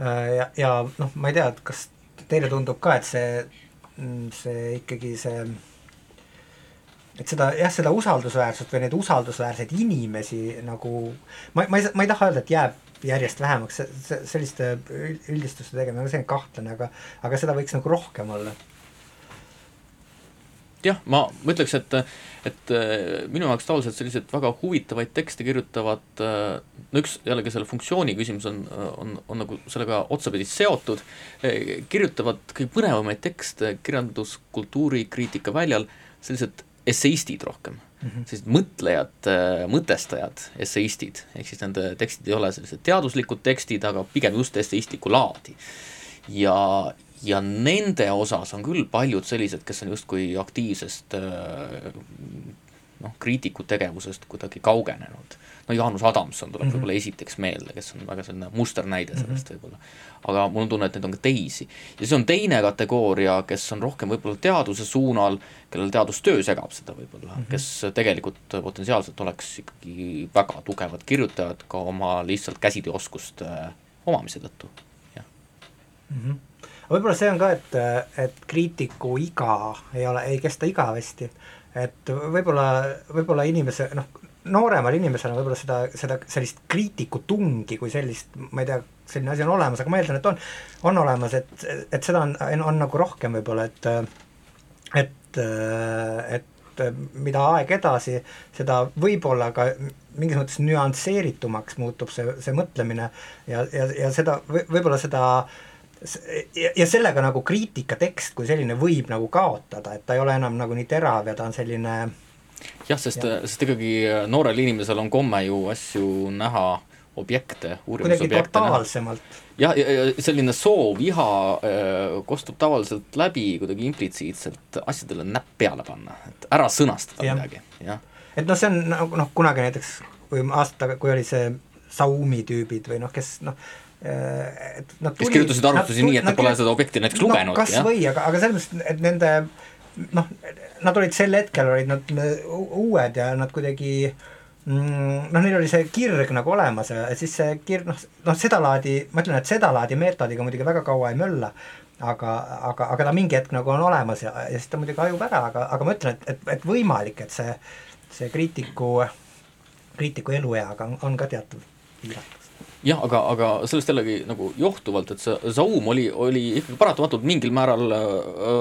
Äh, ja, ja noh, ma ei tea, et kas teile tundub ka, et see, see ikkagi see et seda jah, seda usaldusväärsust või neid usaldusväärseid inimesi nagu ma, ma ei, ma ei taha öelda, et jääb järjest vähemaks, selliste üld- üldistuste tegemine on selline kahtlane, aga aga seda võiks nagu rohkem olla. Jah, ma, ma ütleks, et, et äh, minu jaoks tavaliselt selliseid väga huvitavaid tekste kirjutavad, no üks jällegi selle funktsiooni küsimus on, on, on nagu sellega otsapidi seotud, kirjutavad kõige põnevamaid tekste kirjanduskultuuri kriitika väljal sellised esseistid rohkem mm -hmm. sellised mõtlejad, mõtestajad, esseistid, ehk siis nende tekstid ei ole sellised teaduslikud tekstid, aga pigem just esseistlikku laadi. ja, ja nende osas on küll paljud sellised, kes on justkui aktiivsest noh, kriitiku tegevusest kuidagi kaugenenud. no Jaanus Adamson tuleb mm -hmm. võib-olla esiteks meelde, kes on väga selline musternäide sellest mm -hmm. võib-olla. aga mul on tunne, et neid on ka teisi. ja siis on teine kategooria, kes on rohkem võib-olla teaduse suunal, kellel teadustöö segab seda võib-olla mm, -hmm. kes tegelikult potentsiaalselt oleks ikkagi väga tugevad kirjutajad ka oma lihtsalt käsitööoskuste omamise tõttu, jah mm. -hmm. Võib-olla see on ka, et, et kriitiku iga ei ole, ei kesta igavesti, et võib-olla, võib-olla inimese noh, nooremal inimesel on võib-olla seda, seda sellist kriitikutungi kui sellist, ma ei tea, selline asi on olemas, aga ma eeldan, et on, on olemas, et, et seda on, on, on nagu rohkem võib-olla, et et, et mida aeg edasi, seda võib-olla ka mingis mõttes nüansseeritumaks muutub see, see mõtlemine ja, ja, ja seda või, võib-olla seda ja, ja sellega nagu kriitikatekst kui selline võib nagu kaotada, et ta ei ole enam nagu nii terav ja ta on selline jah, sest, sest ikkagi noorel inimesel on komme ju asju näha objekte, uurimisobjekte näha. jah, ja, ja selline soov, iha äh, kostub tavaliselt läbi kuidagi implitsiitselt asjadele näpp peale panna, et ära sõnastada Jah. midagi, jah. et noh, see on nagu noh, kunagi näiteks kui aasta kui oli see Xiaomi tüübid või noh, kes noh, et nad kes kirjutasid arvutusi nii, et nad pole seda objekti näiteks lugenud, kas jah. või, aga, aga selles mõttes, et nende noh, nad olid sel hetkel olid nad uued ja nad kuidagi mm, noh, neil oli see kirg nagu olemas ja siis see kirg noh, noh sedalaadi, ma ütlen, et sedalaadi meetodiga muidugi väga kaua ei mölla, aga, aga, aga ta mingi hetk nagu on olemas ja, ja siis ta muidugi hajub ära, aga, aga ma ütlen, et, et, et võimalik, et see, see kriitiku, kriitiku elueaga on, on ka teatud piiratus. Jah, aga, aga sellest jällegi nagu johtuvalt, et see Zaum oli, oli ikkagi paratamatult mingil määral äh,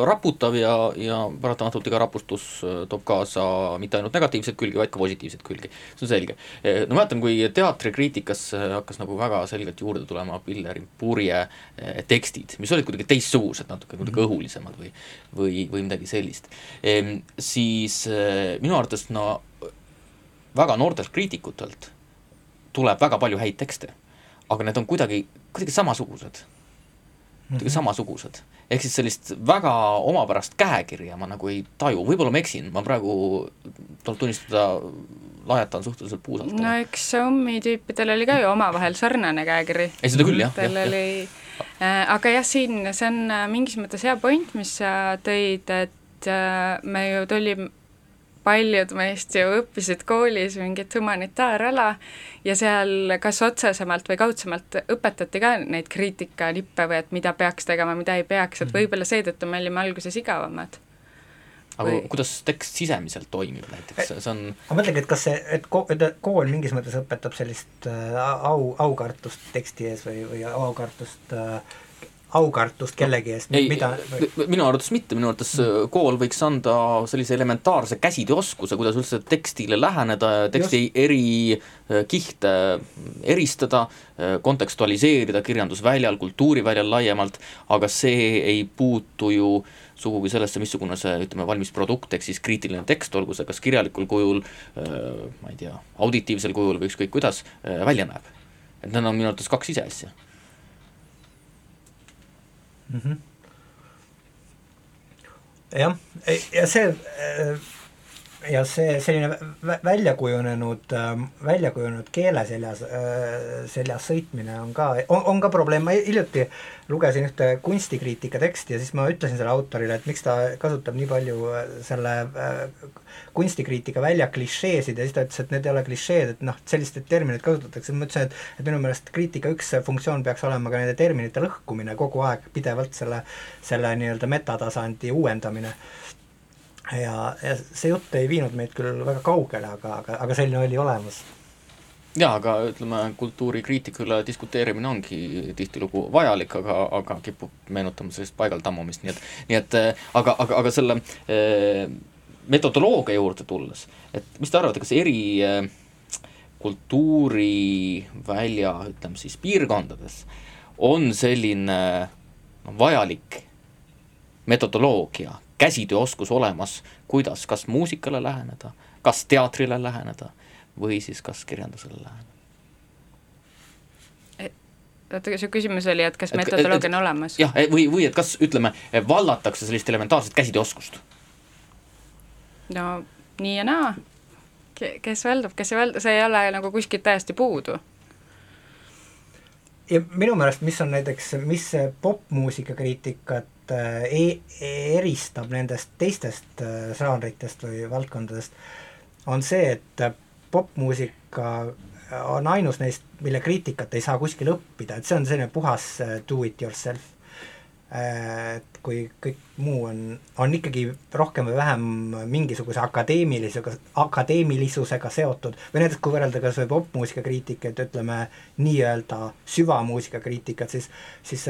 raputav ja, ja paratamatult iga raputus äh, toob kaasa mitte ainult negatiivseid külgi, vaid ka positiivseid külgi, see on selge. no mäletan, kui teatrikriitikasse hakkas nagu väga selgelt juurde tulema Pilleri purje eh, tekstid, mis olid kuidagi teistsugused, natuke kuidagi õhulisemad või või, või midagi sellist, siis eh, minu arvates no väga noortelt kriitikutelt tuleb väga palju häid tekste, aga need on kuidagi, kuidagi samasugused. kuidagi samasugused. ehk siis sellist väga omapärast käekirja ma nagu ei taju, võib-olla ma eksin, ma praegu, tuleb tunnistada, lajatan suhteliselt puusalt. no eks Xiaomi tüüpidel oli ka ju omavahel sarnane käekiri. ei, seda küll, jah, jah. oli äh, aga jah, siin see on äh, mingis mõttes hea point, mis sa tõid, et äh, me ju tulime, paljud meist ju õppisid koolis mingit humanitaarala ja seal kas otsesemalt või kaudsemalt õpetati ka neid kriitikanippe või et mida peaks tegema, mida ei peaks, et võib-olla seetõttu me olime alguses igavamad. aga või- kuidas tekst sisemiselt toimib näiteks, see on ma mõtlengi, et kas see, et ko-, et kool mingis mõttes õpetab sellist äh, au, aukartust teksti ees või, või aukartust äh, aukartust kellegi eest, mida või, minu arvates mitte, minu arvates äh, kool võiks anda sellise elementaarse käsitööoskuse, kuidas üldse tekstile läheneda. Ja teksti eri äh, kihte eristada, kontekstualiseerida kirjandusväljal, kultuuriväljal laiemalt, aga see ei puutu ju sugugi sellesse, missugune see, ütleme, valmis produkt, ehk siis kriitiline tekst, olgu see kas kirjalikul kujul, ma ei tea, auditiivsel kujul või ükskõik kuidas, välja näeb. et need on minu arvates kaks ise asja Mhm. jah, ja see ja see selline vä- välja kujunenud, välja kujunenud keele seljas, seljas sõitmine on ka, on, ka probleem, ma hiljuti lugesin ühte kunstikriitika teksti ja siis ma ütlesin selle autorile, et miks ta kasutab nii palju äh, selle äh, kunstikriitika välja klišeesid ja siis ta ütles, et need ei ole klišeed, et noh, selliseid termineid kasutatakse, ma ütlesin, et et minu meelest kriitika üks funktsioon peaks olema ka nende terminite lõhkumine kogu aeg, pidevalt selle, selle nii-öelda metatasandi uuendamine ja, ja see jutt ei viinud meid küll väga kaugele, aga, aga, aga selline oli olemas. jaa, aga ütleme, kultuurikriitika üle diskuteerimine ongi tihtilugu vajalik, aga, aga kipub meenutama sellist paigale tammumist, nii et, nii et äh, aga, aga, aga selle äh, metodoloogia juurde tulles, et mis te arvate, kas eri äh, kultuurivälja, ütleme siis piirkondades on selline vajalik metodoloogia, käsitööoskus olemas, kuidas kas muusikale läheneda, kas teatrile läheneda või siis kas kirjandusele läheneda? oota, su küsimus oli, et kas Et- et- metodoloogia on olemas? jah, või, või et kas ütleme, vallatakse sellist elementaarset käsitööoskust? no nii ja naa. kes valdab, kes ei valda, see ei ole nagu kuskilt täiesti puudu. ja minu meelest, mis on näiteks, mis popmuusika kriitikat äh, e eristab nendest teistest äh, žanritest või valdkondadest, on see, et äh, popmuusika on ainus neist, mille kriitikat ei saa kuskil õppida, et see on selline puhas do it yourself. et kui kõik muu on, on ikkagi rohkem või vähem mingisuguse akadeemilisega, akadeemilisusega seotud või näiteks kui võrrelda kas või popmuusika kriitikat, ütleme nii-öelda süvamuusika kriitikat, siis, siis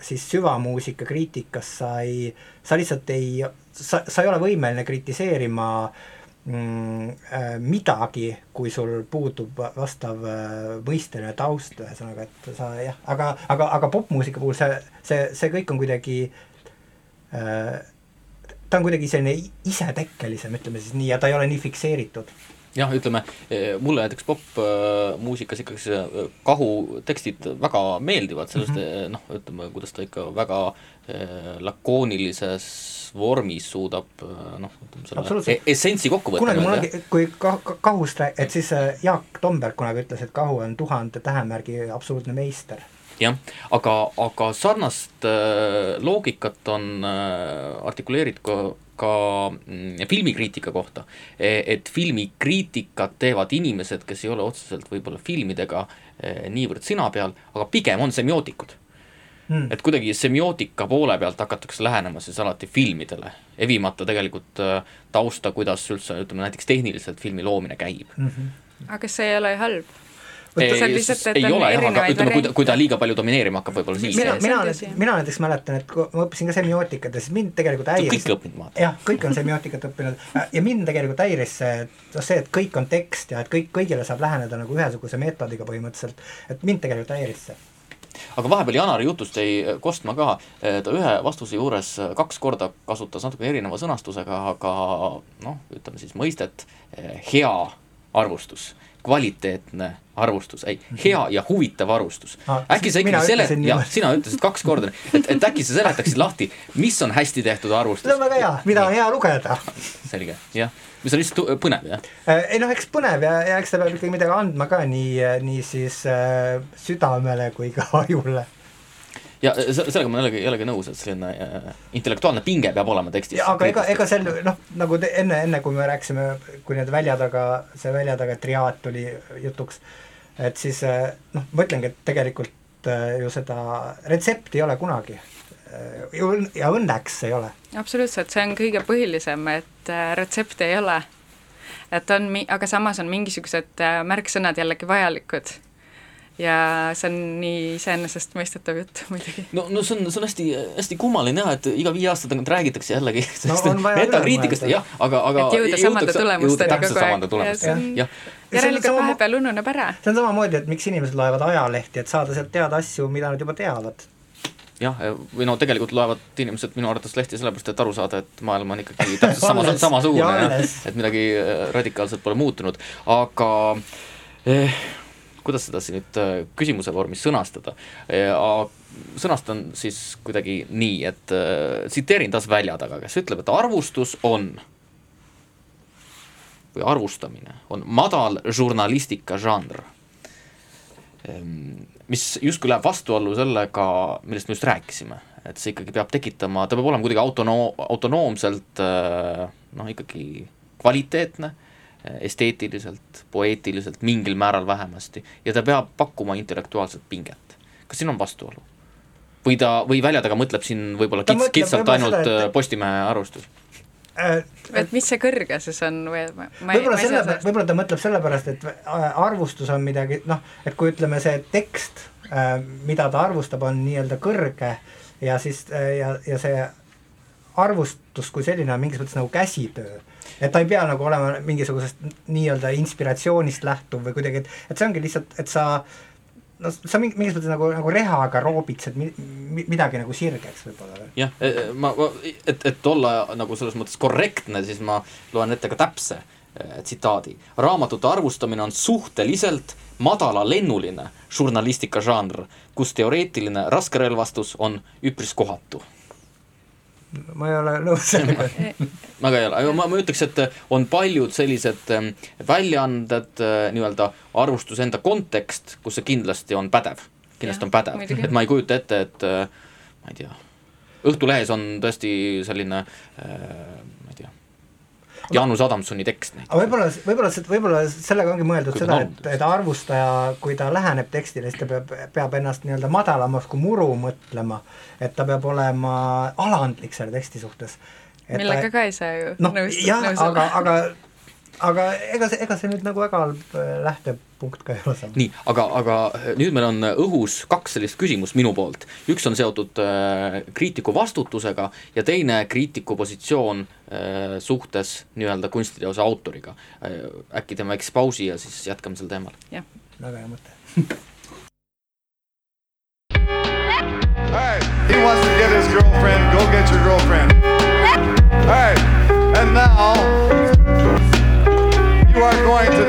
siis süvamuusika kriitikas sa ei, sa lihtsalt ei, sa, sa ei ole võimeline kritiseerima mm, äh, midagi, kui sul puudub vastav äh, mõisteline taust, ühesõnaga, et sa jah, aga, aga, aga popmuusika puhul see, see, see kõik on kuidagi äh, ta on kuidagi selline isetekkelisem, ütleme siis nii, ja ta ei ole nii fikseeritud jah, ütleme mulle näiteks popmuusikas ikkagi see kahu tekstid väga meeldivad, sellest mm -hmm. noh, ütleme, kuidas ta ikka väga lakoonilises vormis suudab noh, ütleme selle e essentsi kokku võtta. kunagi mul ongi, kui ka-, kahust, et siis Jaak Tomberg kunagi ütles, et kahu on tuhande tähemärgi absoluutne meister jah, aga, aga sarnast äh, loogikat on äh, artikuleeritud ka, ka mm, filmikriitika kohta. E, et filmikriitikat teevad inimesed, kes ei ole otseselt võib-olla filmidega äh, niivõrd sina peal, aga pigem on semiootikud hmm.. et kuidagi semiootika poole pealt hakatakse lähenema siis alati filmidele, evimata tegelikult äh, tausta, kuidas üldse ütleme näiteks tehniliselt filmi loomine käib mm. -hmm. aga kas see ei ole halb? Ei, lihtsalt, ei ole jah, aga ütleme, kui ta, kui ta liiga palju domineerima hakkab, võib-olla siis. mina, mina, mina näiteks mäletan, et kui ma õppisin ka semiootikat ja siis mind tegelikult häiris. kõik õppinud vaata. jah, kõik on semiootikat õppinud ja mind tegelikult häiris see, et noh, see, et kõik on tekst ja et kõik, kõigile saab läheneda nagu ühesuguse meetodiga põhimõtteliselt, et mind tegelikult häiris see aga vahepeal Janari jutust jäi kostma ka, ta ühe vastuse juures kaks korda kasutas natuke erineva sõnastusega, aga noh, ütleme siis mõistet hea arvustus kvaliteetne arvustus, ei, hea ja huvitav arvustus ah,. äkki sa ikkagi selet-, jah, sina ütlesid kaks korda, et, et äkki sa seletaksid lahti, mis on hästi tehtud arvustus. see on väga hea, mida on hea lugeda. selge, jah, mis on lihtsalt põnev, jah? Äh, ei noh, eks põnev ja, ja eks ta peab ikkagi midagi andma ka nii, nii siis äh, südamele kui ka ajule ja sellega ma jällegi, jällegi nõus, et selline äh, intellektuaalne pinge peab olema tekstis. aga ega, ega sel noh, nagu te, enne, enne kui me rääkisime, kui need välja taga, see välja taga triaad tuli jutuks, et siis äh, noh, ma ütlengi, et tegelikult äh, ju seda retsepti ei ole kunagi äh,. ja õnneks ei ole. absoluutselt, see on kõige põhilisem, et äh, retsepti ei ole. et on aga samas on mingisugused äh, märksõnad jällegi vajalikud ja see on nii iseenesestmõistetav jutt muidugi. no, no see on, see on hästi, hästi kummaline jah, et iga viie aasta tagant räägitakse jällegi no, metakriitikast, jah, aga, aga et jõuda samade tulemusteni kogu aeg. jah. järelikult sama... vahepeal ununeb ära. see on samamoodi, et miks inimesed loevad ajalehti, et saada sealt teada asju, mida nad juba teavad jah, või no tegelikult loevad inimesed minu arvates lehti sellepärast, et aru saada, et maailm on ikkagi täpselt sama, samasugune ja et midagi äh, radikaalselt pole muutunud, aga eh, kuidas seda siin nüüd äh, küsimuse vormis sõnastada. sõnastan siis kuidagi nii, et äh, tsiteerin taas välja taga, kes ütleb, et arvustus on või arvustamine on madal žurnalistika žanr, ehm, mis justkui läheb vastuollu sellega, millest me just rääkisime, et see ikkagi peab tekitama, ta peab olema kuidagi autonoom, autonoomselt äh, noh, ikkagi kvaliteetne esteetiliselt, poeetiliselt, mingil määral vähemasti, ja ta peab pakkuma intellektuaalset pinget. kas siin on vastuolu? või ta, või välja taga mõtleb siin võib-olla kits, kitsalt ainult seda, et... Postimehe arvustus? Äh, et mis see kõrge siis on või ma, võib-olla selle, võib-olla ta mõtleb sellepärast, et arvustus on midagi noh, et kui ütleme, see tekst, äh, mida ta arvustab, on nii-öelda kõrge ja siis äh, ja, ja see arvustus kui selline on mingis mõttes nagu käsitöö et ta ei pea nagu olema mingisugusest nii-öelda inspiratsioonist lähtuv või kuidagi, et, et see ongi lihtsalt, et sa no sa mingi, mingis mõttes nagu, nagu rehaga roobitsed mi, mi, midagi nagu sirgeks võib-olla. jah, e, e, ma, ma, et, et olla nagu selles mõttes korrektne, siis ma loen ette ka täpse e, tsitaadi. raamatute arvustamine on suhteliselt madalalennuline žurnalistika žanr, kus teoreetiline raskerelvastus on üpris kohatu ma ei ole nõus sellega. Ma ka ei ole, aga ma, ma ütleks, et on paljud sellised ähm, väljaanded, äh, nii-öelda arvustuse enda kontekst, kus see kindlasti on pädev, kindlasti ja, on pädev, et ma ei kujuta ette, et äh, ma ei tea, Õhtulehes on tõesti selline äh, Jaanus Adamsoni tekst näiteks. aga võib-olla, võib-olla, võib-olla sellega ongi mõeldud kui seda, et, et arvustaja, kui ta läheneb tekstile, siis ta peab, peab ennast nii-öelda madalamaks kui muru mõtlema, et ta peab olema alandlik selle teksti suhtes. millega ta, ka ei saa ju no, nõustuda. jah, aga, aga aga ega see, ega see nüüd nagu väga halb äh, lähtepunkt ka ei ole seal. nii, aga, aga nüüd meil on õhus kaks sellist küsimust minu poolt. üks on seotud äh, kriitiku vastutusega ja teine kriitiku positsioon äh, suhtes nii-öelda kunstiteose autoriga äh,. äkki teeme väikse pausi ja siis jätkame sel teemal. jah. väga hea mõte Hey, he wants to get his girlfriend. Go get your girlfriend. Hey, and now going to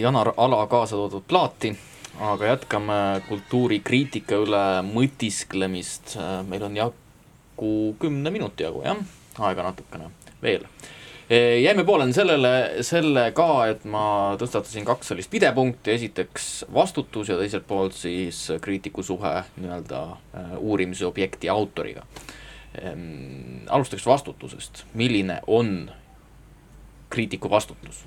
Janar Ala kaasa toodud plaati, aga jätkame kultuurikriitika üle mõtisklemist. meil on jagu kümne minuti jagu jah, aega natukene veel. jäime pooleli sellele, sellega, et ma tõstatasin kaks sellist pidepunkti, esiteks vastutus ja teiselt poolt siis kriitiku suhe nii-öelda äh, uurimise objekti autoriga. alustaks vastutusest, milline on kriitiku vastutus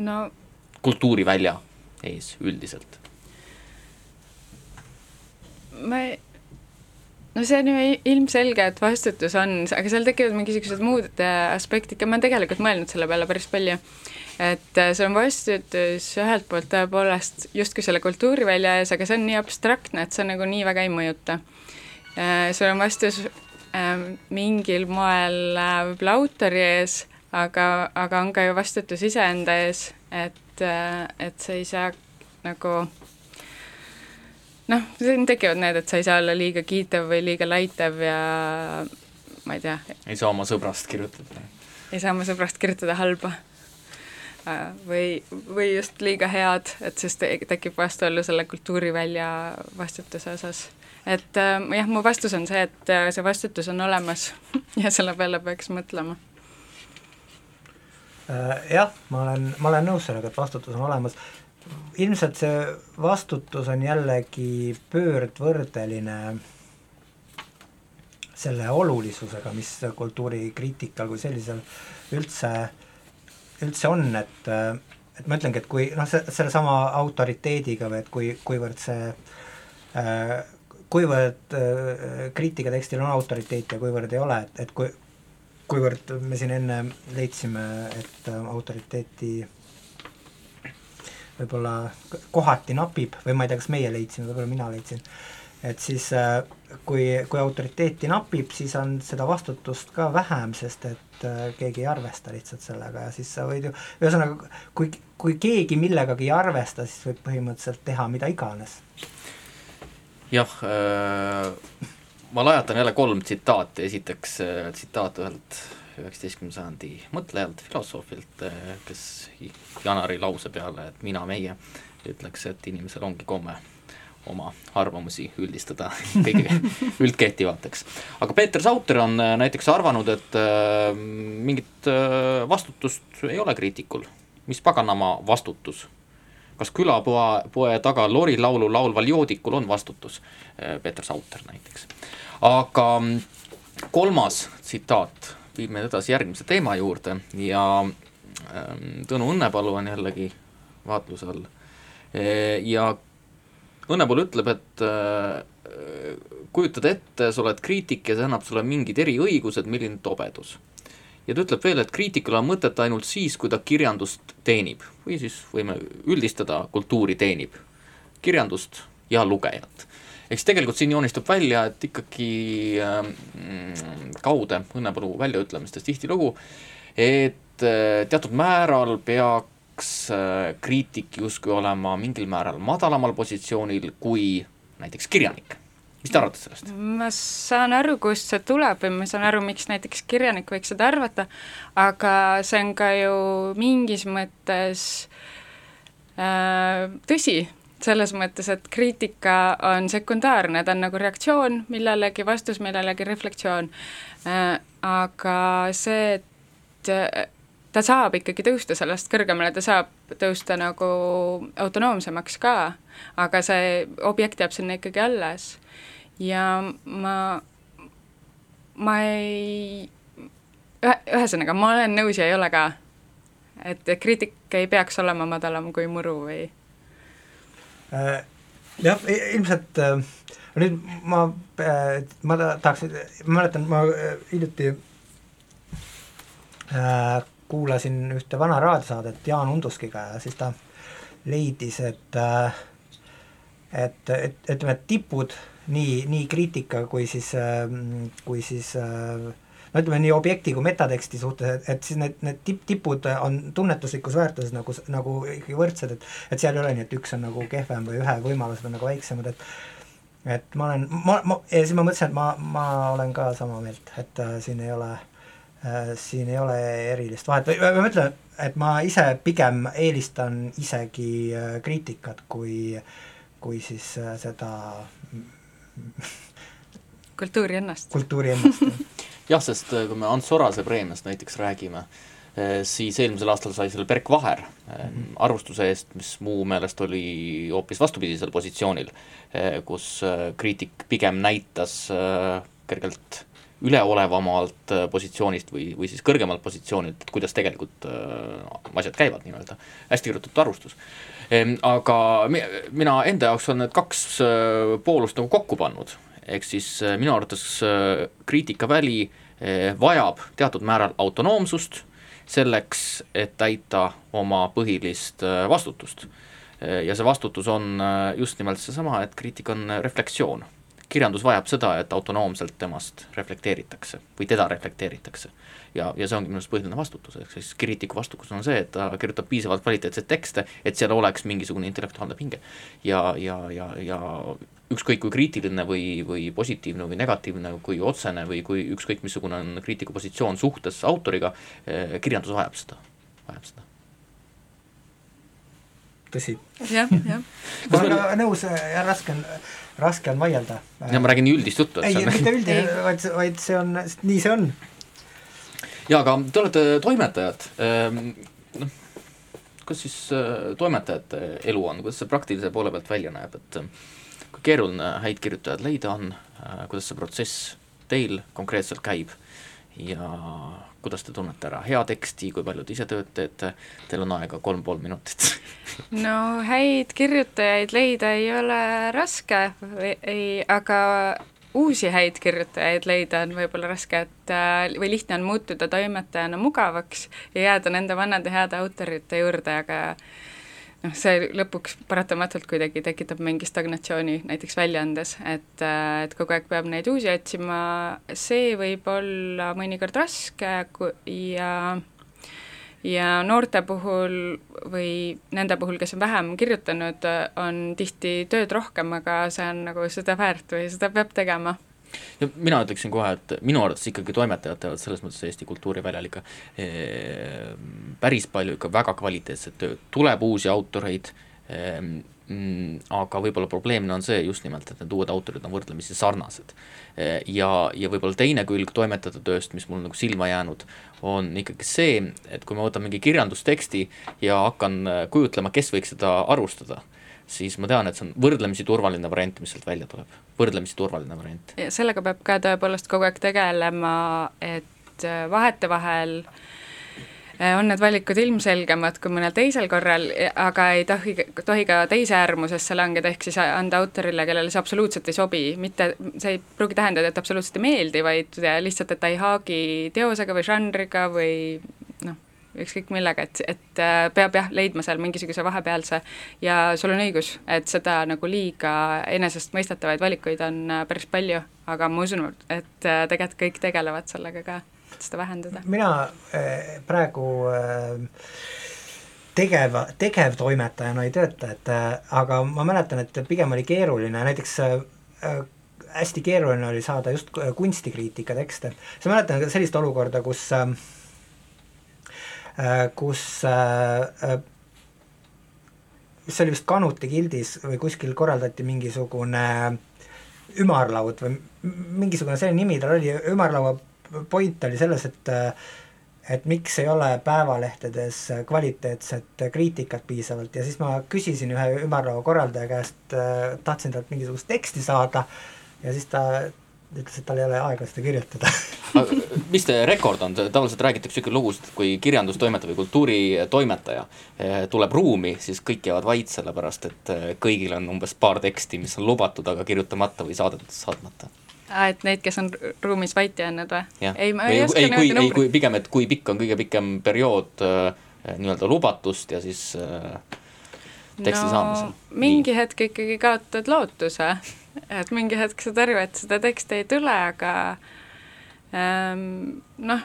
no kultuurivälja ees üldiselt? ma ei, no see on ju ilmselge, et vastutus on, aga seal tekivad mingisugused muud äh, aspektid ka, ma olen tegelikult mõelnud selle peale päris palju, et äh, see on vastutus ühelt poolt tõepoolest justkui selle kultuurivälja ees, aga see on nii abstraktne, et see nagu nii väga ei mõjuta. Äh, sul on vastus mingil moel võib-olla autori ees, aga, aga on ka ju vastutus iseenda ees, et, et sa ei saa nagu noh, siin tekivad need, et sa ei saa olla liiga kiitev või liiga laitev ja ma ei tea. ei saa oma sõbrast kirjutada. ei saa oma sõbrast kirjutada halba. või, või just liiga head, et siis tekib vastuollu selle kultuurivälja vastutuse osas. et jah, mu vastus on see, et see vastutus on olemas ja selle peale peaks mõtlema Äh, jah, ma olen, ma olen nõus sellega, et vastutus on olemas, ilmselt see vastutus on jällegi pöördvõrdeline selle olulisusega, mis kultuurikriitikal kui sellisel üldse, üldse on, et et ma ütlengi, et kui noh, see, sellesama autoriteediga või et kui, kuivõrd see äh, kuivõrd äh, kriitikatekstil on autoriteeti ja kuivõrd ei ole, et, et kui kuivõrd me siin enne leidsime, et äh, autoriteeti võib-olla kohati napib või ma ei tea, kas meie leidsime, võib-olla mina leidsin, et siis äh, kui, kui autoriteeti napib, siis on seda vastutust ka vähem, sest et äh, keegi ei arvesta lihtsalt sellega ja siis sa võid ju, ühesõnaga, kui, kui keegi millegagi ei arvesta, siis võib põhimõtteliselt teha mida iganes. jah äh ma lajatan jälle kolm tsitaati, esiteks äh, tsitaat ühelt üheksateistkümnenda sajandi mõtlejalt, filosoofilt, äh, kes Janari lause peale, et mina, meie, ütleks, et inimesel ongi komme oma arvamusi üldistada kõige üldkehtivateks. aga Peeter Sauter on äh, näiteks arvanud, et mingit vastutust ei ole kriitikul, mis paganama vastutus kas külapoe, poe taga lorilaulu laulval joodikul on vastutus? Peeter Sauter näiteks aga mm, kolmas tsitaat viib meid edasi järgmise teema juurde ja ähm, Tõnu Õnnepalu on jällegi vaatluse all. E, ja Õnnepalu ütleb, et äh, kujutad ette, sa oled kriitik ja see annab sulle mingid eriõigused, milline tobedus. Ja ta ütleb veel, et kriitikul on mõtet ainult siis, kui ta kirjandust teenib või siis võime üldistada, kultuuri teenib, kirjandust ja lugejat eks tegelikult siin joonistub välja, et ikkagi äh, kaude Õnnepalu väljaütlemistest tihtilugu, et äh, teatud määral peaks äh, kriitik justkui olema mingil määral madalamal positsioonil kui näiteks kirjanik. Mis te arvate sellest? ma saan aru, kust see tuleb või ma saan aru, miks näiteks kirjanik võiks seda arvata, aga see on ka ju mingis mõttes äh, tõsi, selles mõttes, et kriitika on sekundaarne, ta on nagu reaktsioon millelegi, vastus millelegi, reflektsioon äh,. aga see, et äh, ta saab ikkagi tõusta sellest kõrgemale, ta saab tõusta nagu autonoomsemaks ka, aga see objekt jääb sinna ikkagi alles. Ja ma, ma ei, ühesõnaga, ma olen nõus ja ei ole ka. et kriitik ei peaks olema madalam kui muru või äh,? jah, ilmselt äh, nüüd ma äh,, ma tahaks, ma mäletan, ma äh, hiljuti äh, kuulasin ühte vana raadiosaadet Jaan Unduskiga ja siis ta leidis, et äh, et, et ütleme, et tipud nii, nii kriitika kui siis, ähm, kui siis äh, no ütleme nii objekti kui metateksti suhtes, et, et siis need, need tipp, tipud on tunnetuslikus väärtuses nagu, nagu ikkagi võrdsed, et et seal ei ole nii, et üks on nagu kehvem või ühe võimalused on nagu väiksemad, et et ma olen, ma, ma, ja siis ma mõtlesin, et ma, ma olen ka sama meelt, et äh, siin ei ole äh, Äh, siin ei ole erilist vahet või ma mõtlen, et ma ise pigem eelistan isegi äh, kriitikat, kui, kui siis äh, seda kultuuri ennast. kultuuri ennast jah, sest kui me Ants Orase preemiast näiteks räägime, siis eelmisel aastal sai selle Berk Vaher mm -hmm. arvustuse eest, mis mu meelest oli hoopis vastupidisel positsioonil, kus kriitik pigem näitas kergelt üleolevamalt äh, positsioonist või, või siis kõrgemalt positsioonilt, et kuidas tegelikult äh, asjad käivad nii-öelda, hästi kirjutatud arvustus. Aga mi, mina enda jaoks olen need kaks äh, poolust nagu kokku pannud, ehk siis äh, minu arvates äh, kriitikaväli vajab teatud määral autonoomsust selleks, et täita oma põhilist vastutust. Ja see vastutus on just nimelt seesama, et kriitika on reflektsioon kirjandus vajab seda, et autonoomselt temast reflekteeritakse või teda reflekteeritakse. ja, ja see ongi minu arust põhiline vastutus, ehk siis kriitiku vastutus on see, et ta kirjutab piisavalt kvaliteetseid tekste, et seal oleks mingisugune intellektuaalne pinge. ja, ja, ja, ja ükskõik kui kriitiline või, või positiivne või negatiivne, kui otsene või kui ükskõik missugune on kriitiku positsioon suhtes autoriga, eh, kirjandus vajab seda, vajab seda tõsi. jah, jah. ma olen nõus, raske on raske on vaielda. ja ma räägin nii üldist juttu. ei, mitte üldine, vaid, vaid see on, nii see on. jaa, aga te olete toimetajad, ehm, noh, kuidas siis äh, toimetajate elu on, kuidas see praktilise poole pealt välja näeb, et äh, kui keeruline häid kirjutajaid leida on, äh, kuidas see protsess teil konkreetselt käib ja kuidas te tunnete ära hea teksti, kui palju te ise tööd teete, teil on aega kolm pool minutit. No häid kirjutajaid leida ei ole raske, ei, aga uusi häid kirjutajaid leida on võib-olla raske, et äh, või lihtne on muutuda toimetajana mugavaks ja jääda nende vanade heade autorite juurde, aga noh, see lõpuks paratamatult kuidagi tekitab mingi stagnatsiooni näiteks väljaandes, et, äh, et kogu aeg peab neid uusi otsima, see võib olla mõnikord raske ja ja noorte puhul või nende puhul, kes on vähem kirjutanud, on tihti tööd rohkem, aga see on nagu seda väärt või seda peab tegema no mina ütleksin kohe, et minu arvates ikkagi toimetajad teevad selles mõttes Eesti kultuuriväljal ikka e, päris palju ikka väga kvaliteetset tööd, tuleb uusi autoreid e,, aga võib-olla probleemne on see just nimelt, et need uued autorid on võrdlemisi sarnased e,. ja, ja võib-olla teine külg toimetajate tööst, mis mul nagu silma jäänud, on ikkagi see, et kui ma võtan mingi kirjandusteksti ja hakkan kujutlema, kes võiks seda arvustada siis ma tean, et see on võrdlemisi turvaline variant, mis sealt välja tuleb, võrdlemisi turvaline variant. sellega peab ka tõepoolest kogu aeg tegelema, et äh, vahetevahel äh, on need valikud ilmselgemad kui mõnel teisel korral, aga ei tohi, tohi ka teise äärmusesse langeda, ehk siis anda autorile, kellele see absoluutselt ei sobi, mitte, see ei pruugi tähendada, et absoluutselt ei meeldi, vaid lihtsalt, et ta ei haagi teosega või žanriga või ükskõik millega, et, et äh, peab jah, leidma seal mingisuguse vahepealse ja sul on õigus, et seda nagu liiga enesestmõistetavaid valikuid on äh, päris palju, aga ma usun, et äh, tegelikult kõik tegelevad sellega ka, et seda vähendada. mina praegu tegev, tegevtoimetajana ei tööta, et aga ma mäletan, et pigem oli keeruline, näiteks hästi keeruline oli saada just kunstikriitika tekste. mäletan ka sellist olukorda, kus äh, kus äh, mis oli vist Kanuti gildis või kuskil korraldati mingisugune ümarlaud või mingisugune selline nimi tal oli, ümarlaua point oli selles, et et miks ei ole päevalehtedes kvaliteetset kriitikat piisavalt. Ja siis ma küsisin ühe ümarlaua korraldaja käest, tahtsin talt mingisugust teksti saada. Ja siis ta ütles, et tal ei ole aega seda kirjutada mis see rekord on, tavaliselt räägitakse niisugune lugusid, et kui kirjandustoimetaja või kultuuritoimetaja eh, tuleb ruumi, siis kõik jäävad vait, sellepärast et eh, kõigil on umbes paar teksti, mis on lubatud, aga kirjutamata või saadetud, saatmata aa, et neid, kes on ruumis vait jäänud või? ei, ma ei oska niimoodi numbrit. ei, kui pigem, et kui pikk on kõige pikem periood äh, nii-öelda lubatust ja siis äh, teksti no, saamisel. mingi Nii. hetk ikkagi kaotad lootuse et mingi hetk saad aru, et seda teksti ei tule, aga ähm, noh,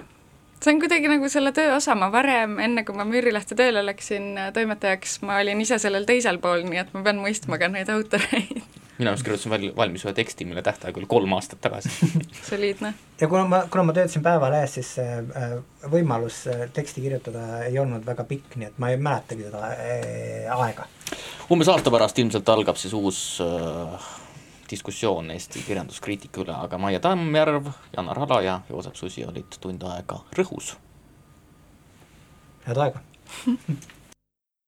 see on kuidagi nagu selle töö osa, ma varem, enne kui ma Müürilehte tööle läksin äh, toimetajaks, ma olin ise sellel teisel pool, nii et ma pean mõistma ka neid autoreid mina just kirjutasin val-, valmis ühe teksti, mille tähtaeg oli kolm aastat tagasi soliidne. ja kuna ma, kuna ma töötasin Päevalehes, siis see äh, võimalus äh, teksti kirjutada ei olnud väga pikk, nii et ma ei mäletagi seda aega. umbes aasta pärast ilmselt algab siis uus äh, diskussioon Eesti kirjanduskriitika üle, aga Maie Tammjärv, Janar Hala ja Joosep Susi olid tund aega rõhus. head aega